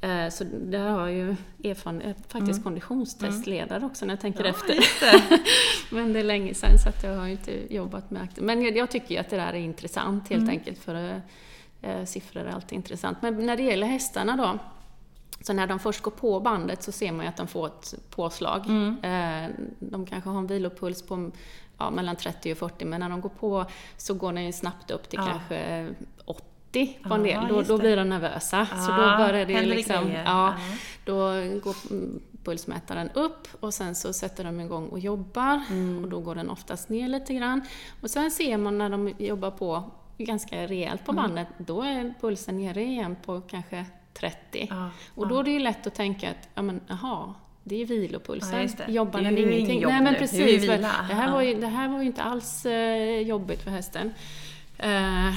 [SPEAKER 2] Eh, så där har jag ju erfarenhet, faktiskt mm. konditionstestledare också när jag tänker ja, efter. Det. Men det är länge sedan så att jag har inte jobbat med aktivt. Men jag tycker att det där är intressant helt mm. enkelt för eh, siffror är alltid intressant. Men när det gäller hästarna då, så när de först går på bandet så ser man ju att de får ett påslag. Mm. Eh, de kanske har en vilopuls på ja, mellan 30 och 40, men när de går på så går den ju snabbt upp till ja. kanske 80 på en del. Då, då blir de nervösa. Ja, så då börjar det liksom, ja, Då går pulsmätaren upp och sen så sätter de igång och jobbar mm. och då går den oftast ner lite grann. Och sen ser man när de jobbar på ganska rejält på mm. bandet, mm. då är pulsen nere igen på kanske 30. Ja, och då är det ju lätt att tänka att, ja men jaha, det är vilopulsen. Ja, Jobbar den ingenting? Nej men precis. Det, det, här var ju, det här var ju inte alls uh, jobbigt för hästen. Uh,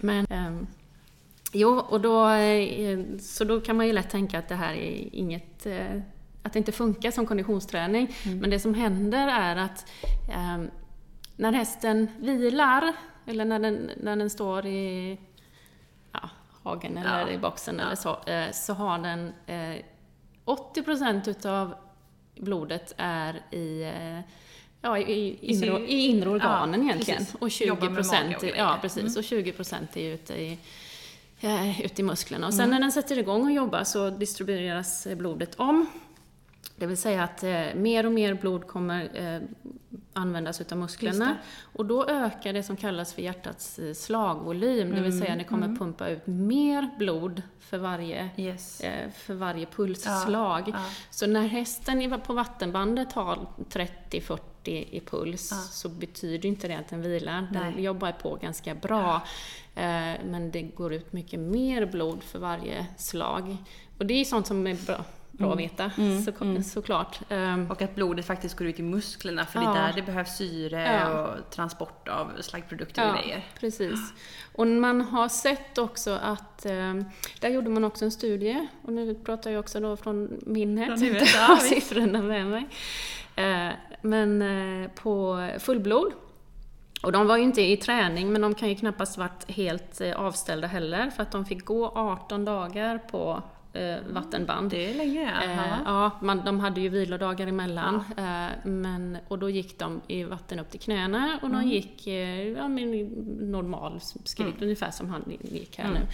[SPEAKER 2] men um, Jo, och då, uh, så då kan man ju lätt tänka att det här är inget att det inte funkar som konditionsträning. Mm. Men det som händer är att um, när hästen vilar, eller när den, när den står i ja, hagen eller ja. i boxen ja. eller så, så har den 80% utav blodet är i eh, Ja, i, inre, i inre organen ja, egentligen. Precis. Och 20 procent, ja, precis, mm. och 20 procent är ute i, eh, ute i musklerna. Och sen mm. när den sätter igång och jobbar så distribueras blodet om. Det vill säga att eh, mer och mer blod kommer eh, användas utav musklerna. Och då ökar det som kallas för hjärtats eh, slagvolym, mm. det vill säga att det kommer mm. pumpa ut mer blod för varje, yes. eh, för varje pulsslag. Ja, ja. Så när hästen på vattenbandet har 30-40 i puls ja. så betyder inte det att den vilar. Den Nej. jobbar på ganska bra. Eh, men det går ut mycket mer blod för varje slag. Och det är sånt som är bra bra att mm. veta mm. Så, mm. såklart.
[SPEAKER 1] Um, och att blodet faktiskt går ut i musklerna för ja. det är där det behövs syre ja. och transport av slaggprodukter ja, och grejer.
[SPEAKER 2] precis. Och man har sett också att, um, där gjorde man också en studie, och nu pratar jag också då från minnet, från inte har siffrorna med mig. Men uh, på fullblod, och de var ju inte i träning, men de kan ju knappast varit helt uh, avställda heller, för att de fick gå 18 dagar på eh, vattenband.
[SPEAKER 1] Det är länge,
[SPEAKER 2] eh, Ja, man, de hade ju vilodagar emellan. Ja. Eh, men, och då gick de i vatten upp till knäna och mm. de gick eh, ja, normal skritt, mm. ungefär som han gick här mm. nu.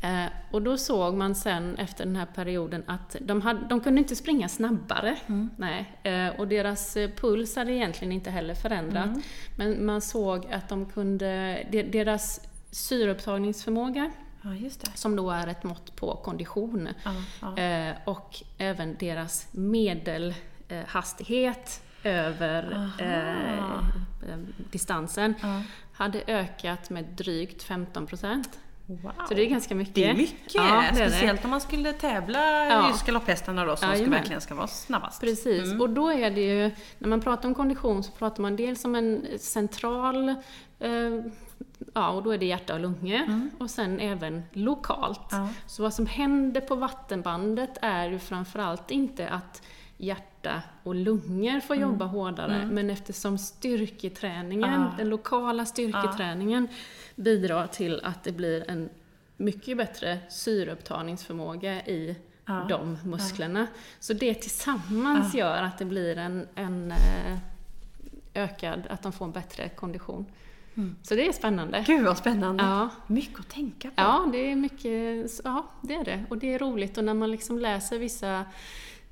[SPEAKER 2] Eh, och då såg man sen efter den här perioden att de, hade, de kunde inte springa snabbare. Mm. Nej. Eh, och deras eh, puls hade egentligen inte heller förändrat. Mm. Men man såg att de kunde, deras syreupptagningsförmåga
[SPEAKER 1] Ja,
[SPEAKER 2] som då är ett mått på kondition. Ja, ja. Eh, och även deras medelhastighet över eh, eh, distansen hade ökat med drygt 15 procent. Wow. Så det är ganska mycket.
[SPEAKER 1] Det är mycket! Ja, det är Speciellt det. om man skulle tävla ja. just galopphästarna då, som ja, ska verkligen ska vara snabbast.
[SPEAKER 2] Precis, mm. och då är det ju, när man pratar om kondition så pratar man dels om en central eh, Ja, och då är det hjärta och lungor. Mm. Och sen även lokalt. Ja. Så vad som händer på vattenbandet är ju framförallt inte att hjärta och lungor får mm. jobba hårdare, mm. men eftersom styrketräningen, ja. den lokala styrketräningen, ja. Bidrar till att det blir en mycket bättre syreupptagningsförmåga i ja. de musklerna. Så det tillsammans gör att det blir en, en eh, ökad, att de får en bättre kondition. Mm. Så det är spännande.
[SPEAKER 1] Gud vad spännande! Ja. Mycket att tänka på.
[SPEAKER 2] Ja, det är mycket, ja det är det. Och det är roligt och när man liksom läser vissa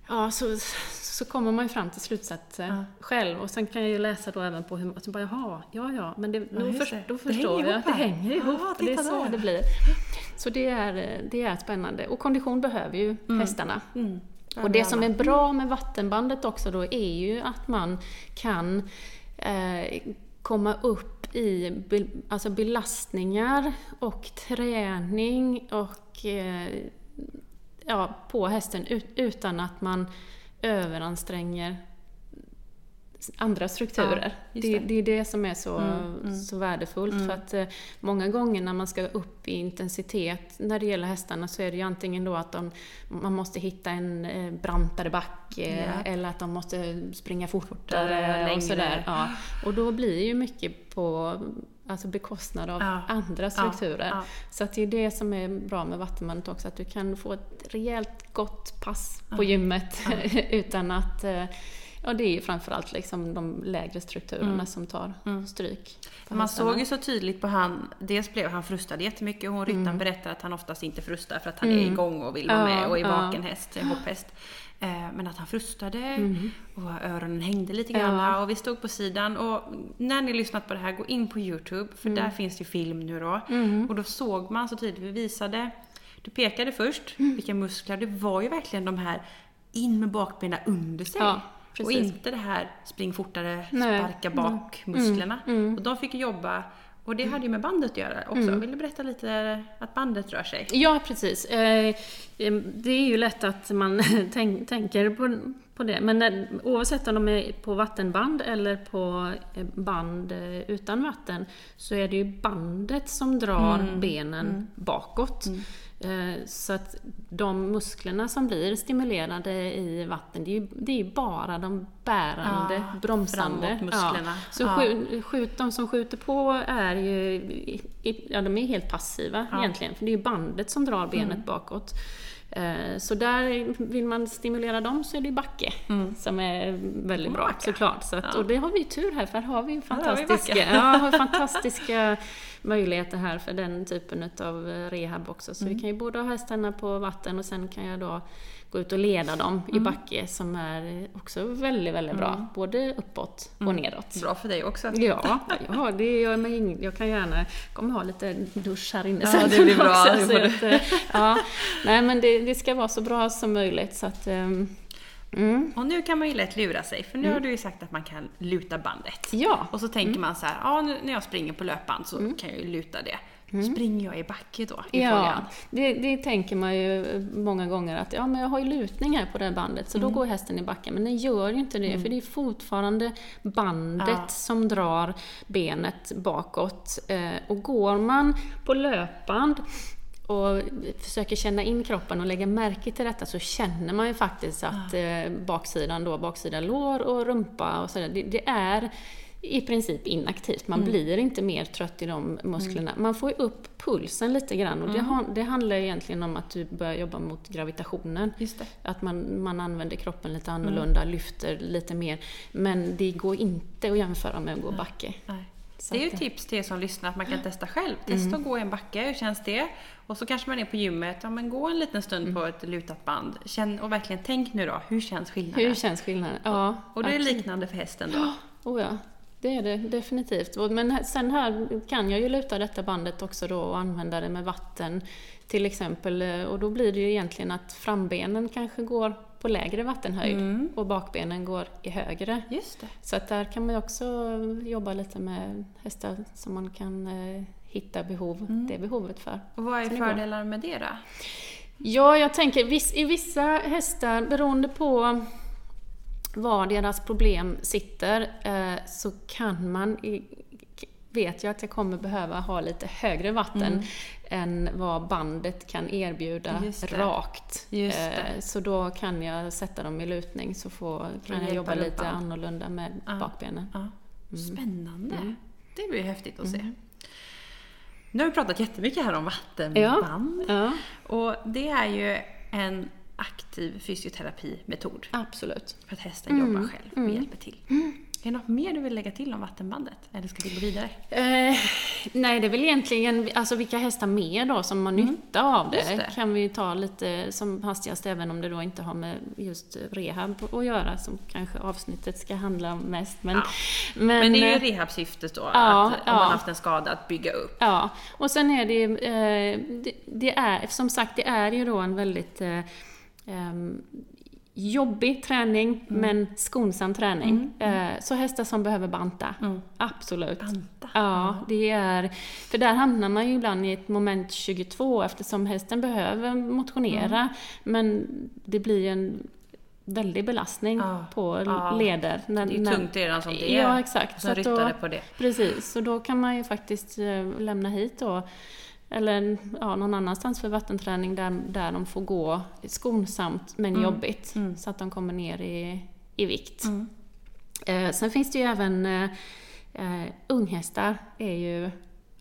[SPEAKER 2] Ja, så, så kommer man ju fram till slutsatser ja. själv. Och sen kan jag ju läsa då även på hur man... Så bara, jaha, ja, ja, men det, ja, då, för, då förstår jag att det hänger ihop. Ja, det är så där. det blir. Så det är, det är spännande. Och kondition behöver ju mm. hästarna. Mm. Och det som är bra med vattenbandet också då är ju att man kan eh, komma upp i alltså belastningar och träning och eh, ja, på hästen utan att man överanstränger andra strukturer.
[SPEAKER 1] Ja,
[SPEAKER 2] det.
[SPEAKER 1] det.
[SPEAKER 2] Det, är det som är så,
[SPEAKER 1] Mm, mm.
[SPEAKER 2] så värdefullt.
[SPEAKER 1] Mm.
[SPEAKER 2] För att eh, många gånger när man ska upp i intensitet när det gäller hästarna så är det ju antingen då att de, man måste hitta en eh, brantare backe
[SPEAKER 1] Ja.
[SPEAKER 2] eller att de måste springa fortare,
[SPEAKER 1] Fortare,
[SPEAKER 2] och sådär. Ja. Och då blir ju mycket på alltså bekostnad av
[SPEAKER 1] Ja.
[SPEAKER 2] andra strukturer.
[SPEAKER 1] Ja,
[SPEAKER 2] Så att det är det som är bra med vattenbandet också, att du kan få ett rejält gott pass på
[SPEAKER 1] Ja.
[SPEAKER 2] gymmet utan att eh, Ja, det är ju framförallt liksom de lägre strukturerna
[SPEAKER 1] Mm.
[SPEAKER 2] som tar
[SPEAKER 1] Mm.
[SPEAKER 2] stryk.
[SPEAKER 1] Man
[SPEAKER 2] hästarna.
[SPEAKER 1] såg ju så tydligt på han, dels blev han frustad jättemycket och ryttaren
[SPEAKER 2] Mm.
[SPEAKER 1] berättar att han oftast inte frustar för att han
[SPEAKER 2] Mm.
[SPEAKER 1] är igång och vill vara
[SPEAKER 2] Ja,
[SPEAKER 1] med och är
[SPEAKER 2] ja.
[SPEAKER 1] vaken häst, en hopphäst. Eh, Men att han frustade
[SPEAKER 2] Mm.
[SPEAKER 1] och öronen hängde lite grann
[SPEAKER 2] Ja.
[SPEAKER 1] och vi stod på sidan och när ni lyssnat på det här, gå in på Youtube för där finns ju film nu då.
[SPEAKER 2] Mm.
[SPEAKER 1] Och då såg man så tydligt, vi visade, du pekade först
[SPEAKER 2] Mm.
[SPEAKER 1] vilka muskler, det var ju verkligen de här in med bakbenen under sig.
[SPEAKER 2] Ja,
[SPEAKER 1] och inte det här spring fortare,
[SPEAKER 2] Nej.
[SPEAKER 1] sparka bak musklerna.
[SPEAKER 2] Mm.
[SPEAKER 1] Och de fick jobba, och det hade ju med bandet att göra också.
[SPEAKER 2] Mm.
[SPEAKER 1] Vill du berätta lite att bandet rör sig?
[SPEAKER 2] Ja, precis. Eh, eh, Det är ju lätt att man tänk, tänker på, på det. Men när, oavsett om de är på vattenband eller på eh, band utan vatten så är det ju bandet som drar
[SPEAKER 1] Mm.
[SPEAKER 2] benen bakåt. Eh, Så att de musklerna som blir stimulerade i vatten, det är ju, det är bara de bärande,
[SPEAKER 1] Ja,
[SPEAKER 2] bromsande.
[SPEAKER 1] framåtmusklerna.
[SPEAKER 2] Ja. Så
[SPEAKER 1] Ja.
[SPEAKER 2] skjut, de som skjuter på är ju, ja de är helt passiva
[SPEAKER 1] Ja.
[SPEAKER 2] egentligen, för det är ju bandet som drar benet bakåt. Eh, Så där vill man stimulera dem så är det backe som är väldigt bra
[SPEAKER 1] Backe.
[SPEAKER 2] såklart. Så att,
[SPEAKER 1] Ja.
[SPEAKER 2] Och det har vi tur här för här har vi
[SPEAKER 1] Här har vi
[SPEAKER 2] fantastiska, ja, har fantastiska möjligheter här för den typen av rehab också. Så vi kan ju både ha hästarna på vatten och sen kan jag då gå ut och leda dem i backe som är också väldigt, väldigt bra. Både uppåt och nedåt.
[SPEAKER 1] Bra för dig också.
[SPEAKER 2] Ja, ja det gör mig Jag kan gärna kommer ha lite dusch här inne
[SPEAKER 1] Ja,
[SPEAKER 2] sen
[SPEAKER 1] det blir bra.
[SPEAKER 2] också,
[SPEAKER 1] Det
[SPEAKER 2] att, eh, ja. Nej men det, det ska vara så bra som möjligt så att... ehm, Mm.
[SPEAKER 1] Och nu kan man ju lätt lura sig, för nu har du ju sagt att man kan luta bandet.
[SPEAKER 2] Ja.
[SPEAKER 1] Och så tänker man så här, ja nu när jag springer på löpband så kan jag ju luta det. Springer jag i backe då? Är
[SPEAKER 2] Ja, det, det tänker man ju många gånger att ja, men jag har ju lutning här på det här bandet så då går hästen i backen. Men den gör ju inte det för det är fortfarande bandet
[SPEAKER 1] Ja.
[SPEAKER 2] som drar benet bakåt. Eh, och går man på löpband och försöker känna in kroppen och lägga märke till detta så känner man ju faktiskt att eh, baksidan då, baksida lår och rumpa och sådär, det, det är i princip inaktivt. Man blir inte mer trött i de musklerna. Man får ju upp pulsen lite grann och det, har, det handlar egentligen om att du börjar jobba mot gravitationen.
[SPEAKER 1] Just det.
[SPEAKER 2] Att man, man använder kroppen lite annorlunda, lyfter lite mer. Men det går inte att jämföra med att gå backe.
[SPEAKER 1] Nej. Det är ju tips till er som lyssnar att man kan testa själv. Testa att gå en backe, hur känns det? Och så kanske man är på gymmet, ja men gå en liten stund på ett lutat band. Känn, och verkligen tänk nu då, hur känns skillnaden?
[SPEAKER 2] Hur känns skillnaden? Ja,
[SPEAKER 1] och det är liknande för hästen då.
[SPEAKER 2] Oh ja, det är det definitivt. Men sen här kan jag ju luta detta bandet också då och använda det med vatten till exempel. eh, Och då blir det ju egentligen att frambenen kanske går på lägre vattenhöjd
[SPEAKER 1] Mm.
[SPEAKER 2] och bakbenen går i högre.
[SPEAKER 1] Just det.
[SPEAKER 2] Så att där kan man också jobba lite med hästar som man kan eh, hitta behov, det behovet för.
[SPEAKER 1] Och vad är fördelarna med det då?
[SPEAKER 2] Ja, jag tänker i vissa hästar, beroende på var deras problem sitter, eh, så kan man, vet jag att jag kommer behöva ha lite högre vatten än vad bandet kan erbjuda
[SPEAKER 1] Mm. Just
[SPEAKER 2] rakt.
[SPEAKER 1] Just.
[SPEAKER 2] Eh, Så då kan jag sätta dem i lutning så får, kan jag jobba lite
[SPEAKER 1] rumpan.
[SPEAKER 2] annorlunda med
[SPEAKER 1] Ja.
[SPEAKER 2] bakbenen.
[SPEAKER 1] Ja. Spännande.
[SPEAKER 2] Mm.
[SPEAKER 1] Det blir häftigt att se. Nu har vi pratat jättemycket här om vattenband.
[SPEAKER 2] Ja,
[SPEAKER 1] Och det är ju en aktiv fysioterapimetod
[SPEAKER 2] absolut.
[SPEAKER 1] för att hästen jobbar själv och hjälper till. Är det något mer du vill lägga till om vattenbandet? Eller ska vi gå vidare?
[SPEAKER 2] Eh, nej, det är väl egentligen alltså vilka hästar mer då som har nytta av det.
[SPEAKER 1] Mm. Det.
[SPEAKER 2] kan vi ta lite som hastigast även om det då inte har med just rehab att göra som kanske avsnittet ska handla om mest. Men,
[SPEAKER 1] Ja.
[SPEAKER 2] men,
[SPEAKER 1] Men det är
[SPEAKER 2] eh,
[SPEAKER 1] ju rehabsyftet då,
[SPEAKER 2] ja,
[SPEAKER 1] att om
[SPEAKER 2] ja.
[SPEAKER 1] man haft en skada, att bygga upp.
[SPEAKER 2] Ja, och sen är det, eh, det, det är, som sagt, det är ju då en väldigt eh, jobbig träning,
[SPEAKER 1] Mm.
[SPEAKER 2] men skonsam träning. Eh, så hästar som behöver banta, absolut.
[SPEAKER 1] Banta.
[SPEAKER 2] Ja, det är... För där hamnar man ju ibland i ett moment 22 eftersom hästen behöver motionera, men det blir en väldig belastning
[SPEAKER 1] Ja,
[SPEAKER 2] på
[SPEAKER 1] ja.
[SPEAKER 2] leder. När,
[SPEAKER 1] Det är ju
[SPEAKER 2] när-
[SPEAKER 1] tungt redan som det är.
[SPEAKER 2] Ja, exakt. Att då-
[SPEAKER 1] ryttare på det.
[SPEAKER 2] Precis, så då kan man ju faktiskt eh, lämna hit då, eller ja, någon annanstans för vattenträning där, där de får gå skonsamt men
[SPEAKER 1] Mm.
[SPEAKER 2] jobbigt.
[SPEAKER 1] Mm.
[SPEAKER 2] Så att de kommer ner i, i vikt.
[SPEAKER 1] Mm.
[SPEAKER 2] Eh, sen finns det ju även eh, eh, unghästar, är ju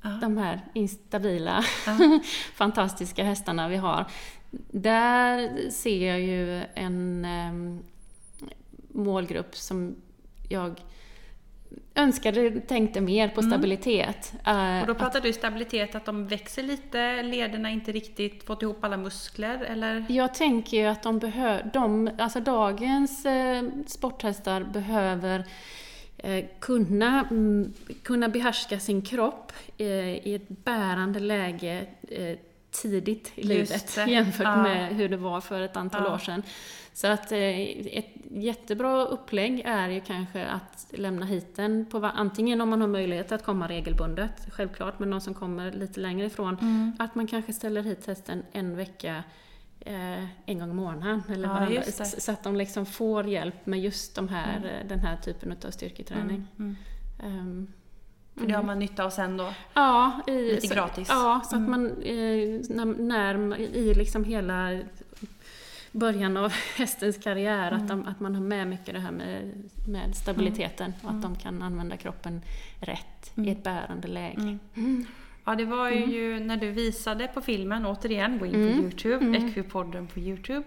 [SPEAKER 1] Ja.
[SPEAKER 2] de här instabila, fantastiska hästarna vi har. Där ser jag ju en em, målgrupp som jag önskade tänkte mer på
[SPEAKER 1] Mm.
[SPEAKER 2] stabilitet. Eh,
[SPEAKER 1] Och då pratar du stabilitet, att de växer lite, lederna inte riktigt fått ihop alla muskler, eller?
[SPEAKER 2] Jag tänker ju att de behöver, de, alltså dagens eh, sporthästar behöver eh, kunna, mm, kunna behärska sin kropp eh, i ett bärande läge eh, tidigt i
[SPEAKER 1] Just
[SPEAKER 2] livet
[SPEAKER 1] det.
[SPEAKER 2] jämfört
[SPEAKER 1] Ja.
[SPEAKER 2] med hur det var för ett antal
[SPEAKER 1] Ja.
[SPEAKER 2] år sedan. Så att eh, ett jättebra upplägg är ju kanske att lämna hit den på, antingen om man har möjlighet att komma regelbundet, självklart, men de som kommer lite längre ifrån,
[SPEAKER 1] Mm.
[SPEAKER 2] att man kanske ställer hit hästen en vecka eh, en gång i månaden. Eller
[SPEAKER 1] Ja,
[SPEAKER 2] så att de liksom får hjälp med just de här, eh, den här typen av styrketräning.
[SPEAKER 1] Mm.
[SPEAKER 2] Ehm,
[SPEAKER 1] För det har man nytta av sen då?
[SPEAKER 2] Ja, i,
[SPEAKER 1] Lite
[SPEAKER 2] så,
[SPEAKER 1] gratis.
[SPEAKER 2] Ja, så
[SPEAKER 1] Mm.
[SPEAKER 2] att man eh, när, när man- i liksom hela början av hästens karriär, att, de, att man har med mycket det här med, med stabiliteten och att de kan använda kroppen rätt i ett bärande läge.
[SPEAKER 1] Mm. Ja, det var ju när du visade på filmen, återigen, gå in på
[SPEAKER 2] Mm.
[SPEAKER 1] Youtube,
[SPEAKER 2] Mm.
[SPEAKER 1] Equipodden på Youtube,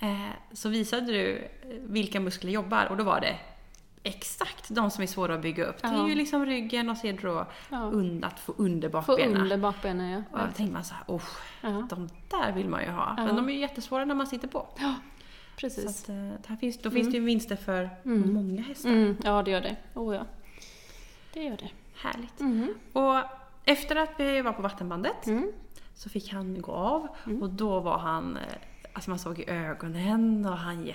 [SPEAKER 1] eh, så visade du vilka muskler jobbar och då var det exakt de som är svåra att bygga upp. Det är
[SPEAKER 2] Ja.
[SPEAKER 1] ju liksom ryggen och så är det då
[SPEAKER 2] Ja.
[SPEAKER 1] und, att få under
[SPEAKER 2] Få
[SPEAKER 1] bakbenen.
[SPEAKER 2] under bakbenen, ja.
[SPEAKER 1] Och då tänkte man så här, oh,
[SPEAKER 2] ja.
[SPEAKER 1] de där vill man ju ha.
[SPEAKER 2] Ja.
[SPEAKER 1] Men de är ju jättesvåra när man sitter på.
[SPEAKER 2] Ja,
[SPEAKER 1] Så
[SPEAKER 2] precis.
[SPEAKER 1] att, eh, här finns, då finns det ju vinster för
[SPEAKER 2] Mm.
[SPEAKER 1] många hästar.
[SPEAKER 2] Mm, ja, det gör det. Oh, ja. Det gör det.
[SPEAKER 1] Härligt.
[SPEAKER 2] Mhm.
[SPEAKER 1] Och efter att vi var på vattenbandet
[SPEAKER 2] Mm.
[SPEAKER 1] så fick han gå av
[SPEAKER 2] Mm.
[SPEAKER 1] och då var han, eh, alltså man såg i ögonen och han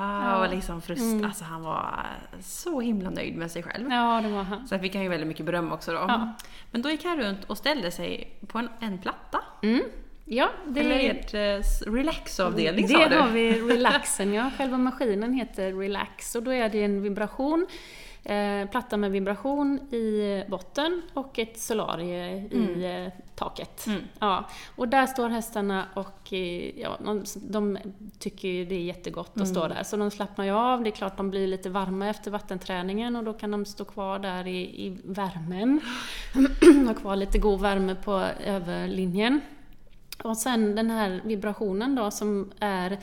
[SPEAKER 1] gäspade
[SPEAKER 2] Ja.
[SPEAKER 1] och liksom frust-
[SPEAKER 2] Mm.
[SPEAKER 1] alltså han var så himla nöjd med sig själv.
[SPEAKER 2] Ja, det var han.
[SPEAKER 1] Sen fick han ju väldigt mycket beröm också då.
[SPEAKER 2] Ja.
[SPEAKER 1] Men då gick han runt och ställde sig på en, en platta.
[SPEAKER 2] Mm. Ja, det
[SPEAKER 1] Eller ert eh, relaxavdelning
[SPEAKER 2] det
[SPEAKER 1] sa du?
[SPEAKER 2] har vi relaxen, ja. Själva maskinen heter relax och då är det en vibration, eh, platta med vibration i botten och ett solarie i eh, taket.
[SPEAKER 1] Mm.
[SPEAKER 2] Ja, och där står hästarna och eh, ja, de, de tycker ju det är jättegott att stå där. Så de slappnar ju av. Det är klart de blir lite varma efter vattenträningen och då kan de stå kvar där i, i värmen. ha kvar lite god värme på överlinjen. Och sen den här vibrationen då som är...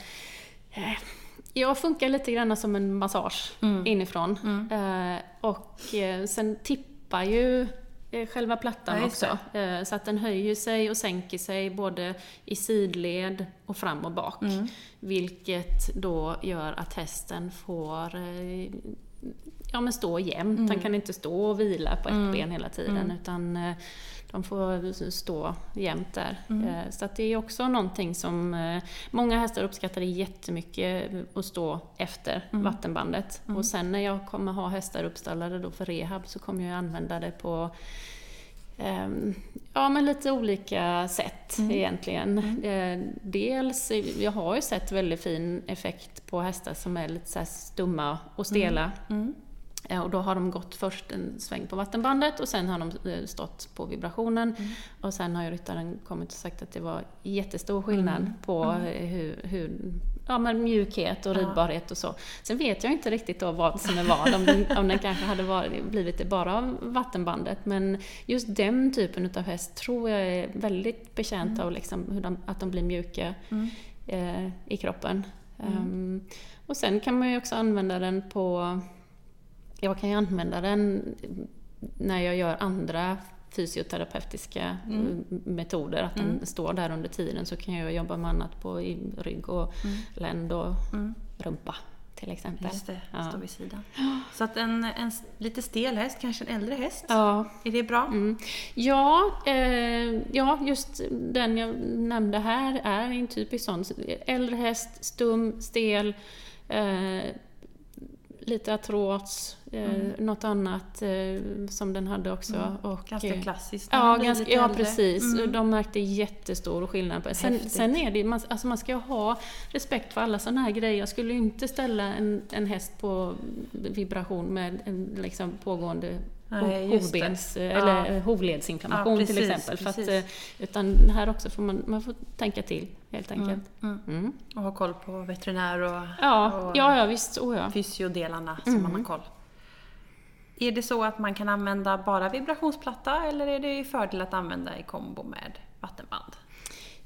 [SPEAKER 2] Jag funkar lite grann som en massage
[SPEAKER 1] Mm.
[SPEAKER 2] inifrån. Eh, och eh, sen tippar ju eh, själva plattan
[SPEAKER 1] Ja,
[SPEAKER 2] också. Eh, så att den höjer sig och sänker sig både i sidled och fram och bak.
[SPEAKER 1] Mm.
[SPEAKER 2] Vilket då gör att hästen får eh, ja, men stå jämnt. Han kan inte stå och vila på ett ben hela tiden utan eh, de får stå jämnt där. Eh, Så att det är också någonting som eh, många hästar uppskattar jättemycket att stå efter vattenbandet. Och sen när jag kommer ha hästar uppstallade då för rehab så kommer jag använda det på Ehm, Ja, men lite olika sätt egentligen. Eh, Dels, jag har ju sett väldigt fin effekt på hästar som är lite så stumma och stela.
[SPEAKER 1] Mm.
[SPEAKER 2] Eh, Och då har de gått först en sväng på vattenbandet och sen har de eh, stått på vibrationen. Och sen har ju ryttaren kommit och sagt att det var jättestor skillnad på eh, hur, hur ja, men mjukhet och ridbarhet och så. Sen vet jag inte riktigt då vad som är vad, om den, om den kanske hade varit, blivit det bara av vattenbandet. Men just den typen av häst tror jag är väldigt betjänt av liksom de, att de blir mjuka eh, i kroppen. Ehm, och sen kan man ju också använda den på jag kan ju använda den när jag gör andra fysioterapeutiska
[SPEAKER 1] Mm.
[SPEAKER 2] eh, metoder, att den står där under tiden så kan jag jobba med annat på rygg och länd och
[SPEAKER 1] Mm.
[SPEAKER 2] rumpa till exempel.
[SPEAKER 1] Just det,
[SPEAKER 2] Ja.
[SPEAKER 1] står vid sidan. Så att en, en lite stel häst, kanske en äldre häst,
[SPEAKER 2] Ja,
[SPEAKER 1] är det bra?
[SPEAKER 2] Mm. Ja, eh, ja, just den jag nämnde här är en typisk sån. Äldre häst, stum, stel, eh, lite artros, eh,
[SPEAKER 1] Mm.
[SPEAKER 2] något annat eh, som den hade också. Och,
[SPEAKER 1] Ganska
[SPEAKER 2] eh,
[SPEAKER 1] klassiskt. när
[SPEAKER 2] Ja, ganska, ja precis.
[SPEAKER 1] Mm.
[SPEAKER 2] De märkte jättestor skillnad på. Sen,
[SPEAKER 1] Häftigt.
[SPEAKER 2] sen är det man, alltså man ska ha respekt för alla sådana här grejer. Jag skulle inte ställa en, en häst på vibration med en liksom pågående
[SPEAKER 1] Nej,
[SPEAKER 2] hovbens,
[SPEAKER 1] Ja.
[SPEAKER 2] eller eh, hovledsinflammation
[SPEAKER 1] Ja,
[SPEAKER 2] till
[SPEAKER 1] precis,
[SPEAKER 2] exempel. För att, eh, utan här också får man, man får tänka till helt enkelt.
[SPEAKER 1] Mm.
[SPEAKER 2] Mm.
[SPEAKER 1] Och ha koll på veterinär och,
[SPEAKER 2] Ja,
[SPEAKER 1] och
[SPEAKER 2] ja, ja visst. Oh, ja.
[SPEAKER 1] fysiodelarna så
[SPEAKER 2] Mm.
[SPEAKER 1] man har koll. Är det så att man kan använda bara vibrationsplatta eller är det fördel att använda i kombo med vattenband?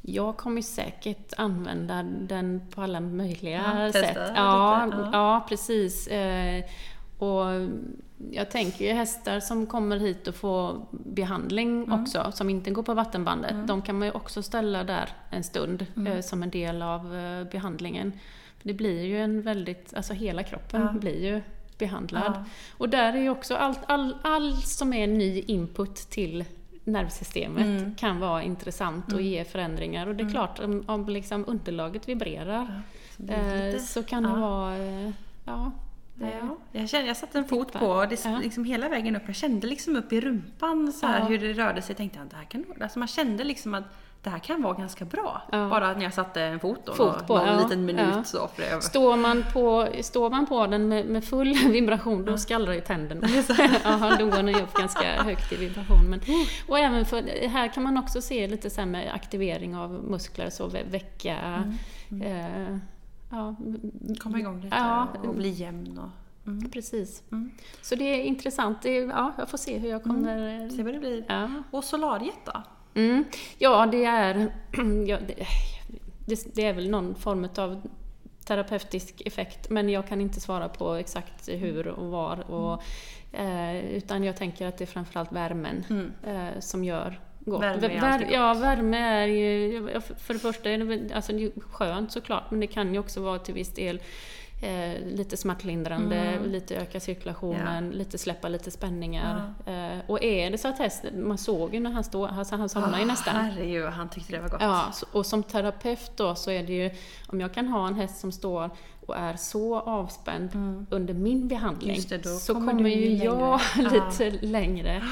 [SPEAKER 2] Jag kommer säkert använda den på alla möjliga
[SPEAKER 1] Ja,
[SPEAKER 2] sätt.
[SPEAKER 1] lite,
[SPEAKER 2] Ja,
[SPEAKER 1] ja.
[SPEAKER 2] ja. precis. Eh, och jag tänker ju hästar som kommer hit och får behandling
[SPEAKER 1] Mm.
[SPEAKER 2] också, som inte går på vattenbandet, de kan man ju också ställa där en stund
[SPEAKER 1] Mm.
[SPEAKER 2] eh, som en del av eh, behandlingen. För det blir ju en väldigt, alltså hela kroppen
[SPEAKER 1] Ja.
[SPEAKER 2] blir ju behandlad.
[SPEAKER 1] Ja.
[SPEAKER 2] Och där är ju också allt, all, all som är ny input till nervsystemet
[SPEAKER 1] Mm.
[SPEAKER 2] kan vara intressant och ge förändringar. Och det är klart, om, om liksom underlaget vibrerar
[SPEAKER 1] Så blir det
[SPEAKER 2] eh, så kan det
[SPEAKER 1] ja.
[SPEAKER 2] vara... Eh, ja,
[SPEAKER 1] Ja, jag, kände, jag satte en fot på och det, liksom hela vägen upp. Jag kände liksom upp i rumpan så här
[SPEAKER 2] Ja.
[SPEAKER 1] hur det rörde sig. Jag tänkte att det här kan alltså man kände liksom att det här kan vara ganska bra.
[SPEAKER 2] Ja.
[SPEAKER 1] Bara när jag satte en fot då,
[SPEAKER 2] Fot på,
[SPEAKER 1] någon
[SPEAKER 2] ja,
[SPEAKER 1] liten minut
[SPEAKER 2] ja.
[SPEAKER 1] så. Det,
[SPEAKER 2] Står man på, står man på den med, med full vibration, då skallrar ju tänderna. ja, då går den upp ganska högt i vibration. Men, och även för, här kan man också se lite så med aktivering av muskler, så väcka... Eh, ja,
[SPEAKER 1] komma igång lite
[SPEAKER 2] Ja.
[SPEAKER 1] och bli jämn. Och, mm.
[SPEAKER 2] precis.
[SPEAKER 1] Mm.
[SPEAKER 2] Så det är intressant. Det är, ja, jag får se hur jag kommer...
[SPEAKER 1] Se vad det blir.
[SPEAKER 2] Ja.
[SPEAKER 1] Och solariet då?
[SPEAKER 2] Mm. Ja, det är, ja, det, det, är väl någon form av terapeutisk effekt, men jag kan inte svara på exakt hur och var. Och, eh, utan jag tänker att det är framförallt värmen
[SPEAKER 1] Mm.
[SPEAKER 2] eh, som gör gott.
[SPEAKER 1] Värme är
[SPEAKER 2] Vär-
[SPEAKER 1] gott.
[SPEAKER 2] Ja, värme är ju... ja, för- det första är det, alltså det är skönt såklart, men det kan ju också vara till viss del eh, lite smärtlindrande,
[SPEAKER 1] Mm.
[SPEAKER 2] lite öka cirkulationen, lite släppa lite spänningar. Eh, och är det så att hästen, man såg ju när han stod, alltså han somnade ju nästan.
[SPEAKER 1] Herregud, han tyckte det var gott.
[SPEAKER 2] Ja, och som terapeut då så är det ju, om jag kan ha en häst som står och är så avspänd under min behandling,
[SPEAKER 1] Mm. Det,
[SPEAKER 2] så
[SPEAKER 1] kommer
[SPEAKER 2] kommer, ju jag lite längre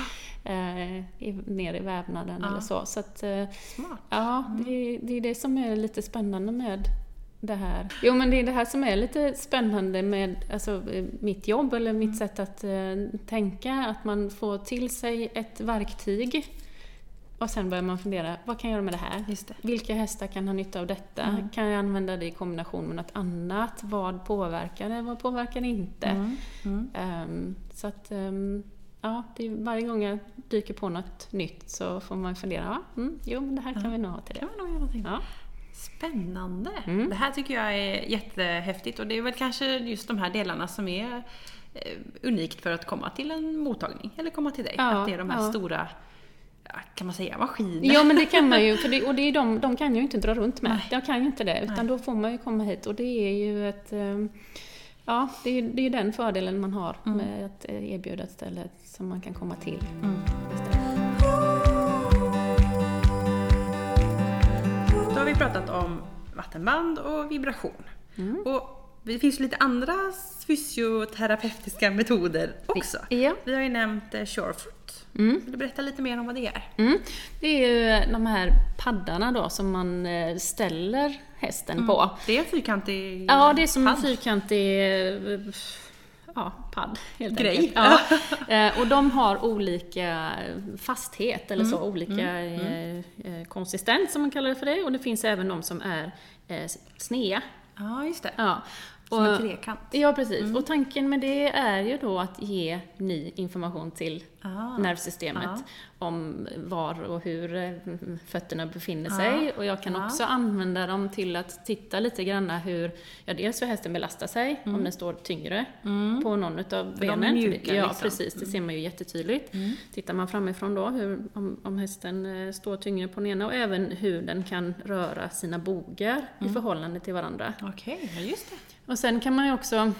[SPEAKER 2] eh, i, ner i vävnaden
[SPEAKER 1] Ja.
[SPEAKER 2] eller så. så att, eh,
[SPEAKER 1] Smart.
[SPEAKER 2] ja, det, är- det är det som är lite spännande med det här. Jo men det är det här som är lite spännande med alltså, eh, mitt jobb eller
[SPEAKER 1] Mm.
[SPEAKER 2] mitt sätt att eh, tänka, att man får till sig ett verktyg och sen börjar man fundera, vad kan jag göra med det här?
[SPEAKER 1] Det.
[SPEAKER 2] Vilka hästar kan ha nytta av detta?
[SPEAKER 1] Mm.
[SPEAKER 2] Kan jag använda det i kombination med något annat? Vad påverkar det? Vad påverkar det inte?
[SPEAKER 1] Mm. Mm.
[SPEAKER 2] Ehm, så att, ehm, ja, det är, varje gång jag dyker på något nytt så får man fundera, ja, mm, jo men det här kan
[SPEAKER 1] Ja.
[SPEAKER 2] vi nog ha till
[SPEAKER 1] kan
[SPEAKER 2] det.
[SPEAKER 1] man nog göra någonting.
[SPEAKER 2] Ja.
[SPEAKER 1] Spännande!
[SPEAKER 2] Mm.
[SPEAKER 1] Det här tycker jag är jättehäftigt och det är väl kanske just de här delarna som är eh, unikt för att komma till en mottagning eller komma till dig.
[SPEAKER 2] Ja,
[SPEAKER 1] att det är de här
[SPEAKER 2] ja.
[SPEAKER 1] stora, kan man säga, maskinerna.
[SPEAKER 2] Ja men det kan man ju, för det, och det är de, de kan jag ju inte dra runt med.
[SPEAKER 1] Nej.
[SPEAKER 2] Jag kan ju inte det, utan
[SPEAKER 1] Nej.
[SPEAKER 2] då får man ju komma hit och det är ju ett... Ja, det är ju det är den fördelen man har
[SPEAKER 1] Mm.
[SPEAKER 2] med att eh, erbjuda ett ställe som man kan komma till.
[SPEAKER 1] Mm. Då har vi pratat om vattenband och vibration.
[SPEAKER 2] Mm.
[SPEAKER 1] Och det finns lite andra fysioterapeutiska metoder också.
[SPEAKER 2] Ja.
[SPEAKER 1] Vi har ju nämnt eh, Surefoot.
[SPEAKER 2] Mm.
[SPEAKER 1] Vill du berätta lite mer om vad det är?
[SPEAKER 2] Mm. Det är ju de här paddarna då som man eh, ställer hästen på.
[SPEAKER 1] Det är en fyrkantig
[SPEAKER 2] Ja, det är som en
[SPEAKER 1] padd.
[SPEAKER 2] fyrkantig eh, ja, padd helt
[SPEAKER 1] Grej.
[SPEAKER 2] enkelt. Ja. Och de har olika fasthet, eller så,
[SPEAKER 1] Mm.
[SPEAKER 2] olika eh, konsistens som man kallar det för det. Och det finns även de som är eh, snea.
[SPEAKER 1] Ja, just det.
[SPEAKER 2] Ja.
[SPEAKER 1] Som en
[SPEAKER 2] Och,
[SPEAKER 1] trekant.
[SPEAKER 2] ja, precis.
[SPEAKER 1] Mm.
[SPEAKER 2] Och tanken med det är ju då att ge ny information till
[SPEAKER 1] Ah.
[SPEAKER 2] nervsystemet
[SPEAKER 1] Ja.
[SPEAKER 2] Om var och hur eh, fötterna befinner
[SPEAKER 1] Ja.
[SPEAKER 2] sig. Och jag kan
[SPEAKER 1] Ja.
[SPEAKER 2] också använda dem till att titta lite grann hur, ja dels hur hästen belastar sig, om den står tyngre på någon utav
[SPEAKER 1] Mm. de är
[SPEAKER 2] benen.
[SPEAKER 1] mjuka,
[SPEAKER 2] ja,
[SPEAKER 1] liksom.
[SPEAKER 2] precis. Det ser man ju jättetydligt.
[SPEAKER 1] Mm.
[SPEAKER 2] Tittar man framifrån då, hur, om, om hästen eh, står tyngre på den ena och även hur den kan röra sina bogar i
[SPEAKER 1] Mm.
[SPEAKER 2] förhållande till varandra.
[SPEAKER 1] Okej, ja just det.
[SPEAKER 2] Och sen kan man ju också,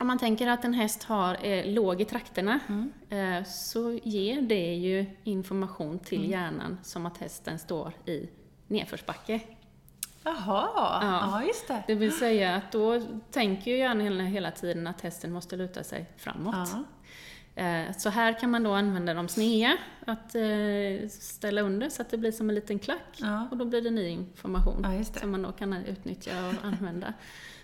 [SPEAKER 2] om man tänker att en häst har eh, låg i trakterna,
[SPEAKER 1] Mm.
[SPEAKER 2] eh, så ger det ju information till
[SPEAKER 1] Mm.
[SPEAKER 2] hjärnan som att hästen står i nedförsbacke.
[SPEAKER 1] Jaha, ja. ja just det.
[SPEAKER 2] Det vill säga att då tänker ju hjärnan hela tiden att hästen måste luta sig framåt.
[SPEAKER 1] Ja.
[SPEAKER 2] Eh, Så här kan man då använda de snea, att ställa under så att det blir som en liten klack.
[SPEAKER 1] Ja.
[SPEAKER 2] Och då blir det ny information som man då kan utnyttja och använda.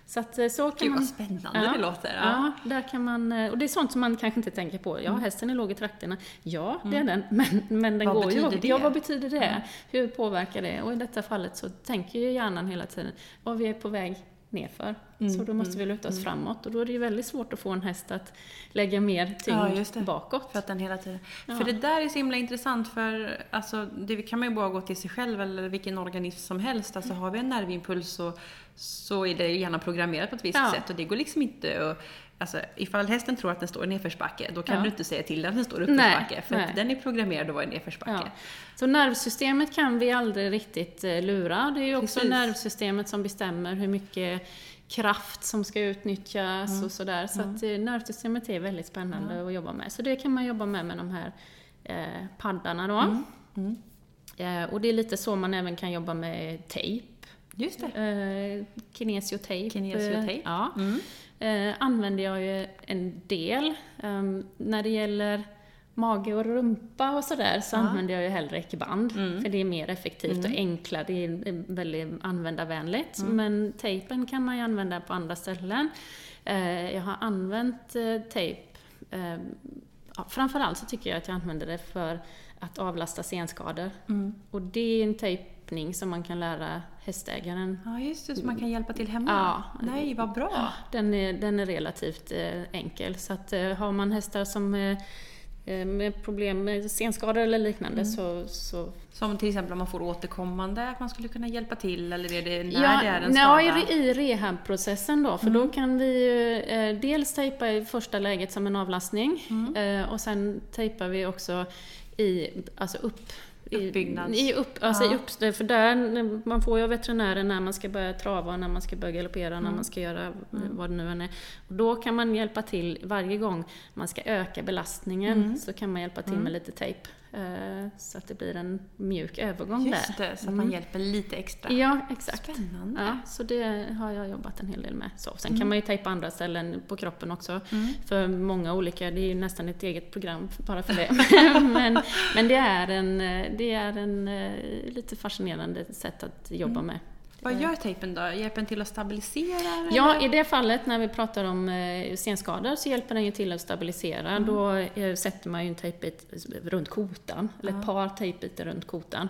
[SPEAKER 2] Så att eh, så kan
[SPEAKER 1] Gud
[SPEAKER 2] man...
[SPEAKER 1] vad spännande
[SPEAKER 2] Ja.
[SPEAKER 1] det låter.
[SPEAKER 2] Ja.
[SPEAKER 1] Ja.
[SPEAKER 2] där kan man, eh, och det är sånt som man kanske inte tänker på. Ja, hästen är låg i trakterna. Ja, det är
[SPEAKER 1] Mm.
[SPEAKER 2] den. Men, men den
[SPEAKER 1] Vad
[SPEAKER 2] går ju...
[SPEAKER 1] det?
[SPEAKER 2] Ja, vad betyder det? Hur påverkar det? Och i detta fallet så tänker ju hjärnan hela tiden vad vi är på väg nerför.
[SPEAKER 1] Mm,
[SPEAKER 2] Så då måste vi luta oss framåt. Och då är det ju väldigt svårt att få en häst att lägga mer tyngd
[SPEAKER 1] Ja,
[SPEAKER 2] bakåt.
[SPEAKER 1] För att den hela tiden...
[SPEAKER 2] Ja.
[SPEAKER 1] För det där är så himla intressant för alltså, det kan man ju bara gå till sig själv eller vilken organism som helst. Alltså har vi en nervimpuls så, så är det gärna programmerat på ett visst
[SPEAKER 2] Ja.
[SPEAKER 1] sätt och det går liksom inte att Alltså ifall hästen tror att den står i nedförsbacke, då kan
[SPEAKER 2] Ja.
[SPEAKER 1] du inte säga till den att den står i uppförsbacke. För
[SPEAKER 2] nej.
[SPEAKER 1] att den är programmerad att vara i nedförsbacke.
[SPEAKER 2] Ja. Så nervsystemet kan vi aldrig riktigt eh, lura. Det är ju också
[SPEAKER 1] Precis.
[SPEAKER 2] nervsystemet som bestämmer hur mycket kraft som ska utnyttjas
[SPEAKER 1] Mm.
[SPEAKER 2] och sådär. Så att eh, nervsystemet är väldigt spännande att jobba med. Så det kan man jobba med med de här eh, paddarna då.
[SPEAKER 1] Mm.
[SPEAKER 2] Eh, och det är lite så man även kan jobba med tejp.
[SPEAKER 1] Just det.
[SPEAKER 2] Eh, kinesiotejp.
[SPEAKER 1] Kinesiotejp.
[SPEAKER 2] Ja.
[SPEAKER 1] Mm.
[SPEAKER 2] Eh, använder jag ju en del. Ehm, när det gäller mage och rumpa och sådär så
[SPEAKER 1] Ja.
[SPEAKER 2] använder jag ju hellre ekiband.
[SPEAKER 1] Mm.
[SPEAKER 2] För det är mer effektivt och enklare, det är väldigt användarvänligt. Men tejpen kan man ju använda på andra ställen. Eh, jag har använt eh, tejp eh, ja, Framförallt så tycker jag att jag använder det för att avlasta senskador.
[SPEAKER 1] Mm.
[SPEAKER 2] Och det är en tejpning som man kan lära hästägaren
[SPEAKER 1] Ja, just det. Så man kan hjälpa till hemma.
[SPEAKER 2] Ja.
[SPEAKER 1] Nej, vad bra.
[SPEAKER 2] den är, den är relativt enkel. Så att, har man hästar som med problem med senskador eller liknande
[SPEAKER 1] Mm.
[SPEAKER 2] så, så...
[SPEAKER 1] Som till exempel om man får återkommande, att man skulle kunna hjälpa till eller är det när
[SPEAKER 2] Ja,
[SPEAKER 1] det är en
[SPEAKER 2] ja,
[SPEAKER 1] skada?
[SPEAKER 2] i, i rehabprocessen då, för då kan vi ju eh, dels tejpa i första läget som en avlastning eh, och sen tejpar vi också i, alltså upp
[SPEAKER 1] Uppbyggnads-
[SPEAKER 2] I upp, alltså
[SPEAKER 1] Ja.
[SPEAKER 2] i upp, för där, man får ju av veterinären när man ska börja trava, när man ska börja galoppera, när man ska göra vad det nu än är. Och då kan man hjälpa till varje gång man ska öka belastningen, så kan man hjälpa till med lite tejp. Eh, så att det blir en mjuk övergång
[SPEAKER 1] Just
[SPEAKER 2] där.
[SPEAKER 1] det, så att man hjälper lite extra.
[SPEAKER 2] Ja, exakt.
[SPEAKER 1] Spännande.
[SPEAKER 2] Ja, så det har jag jobbat en hel del med. Så, sen kan man ju tejpa andra ställen på kroppen också. För många olika, det är ju nästan ett eget program bara för det. men, men det är en, det är en eh, lite fascinerande sätt att jobba med.
[SPEAKER 1] Vad gör tejpen då? Hjälper den till att stabilisera?
[SPEAKER 2] Ja,
[SPEAKER 1] eller?
[SPEAKER 2] i det fallet när vi pratar om eh, senskador så hjälper den ju till att stabilisera. Då eh, sätter man ju en tejpbit runt kotan, eller ett par tejpbitar runt kotan.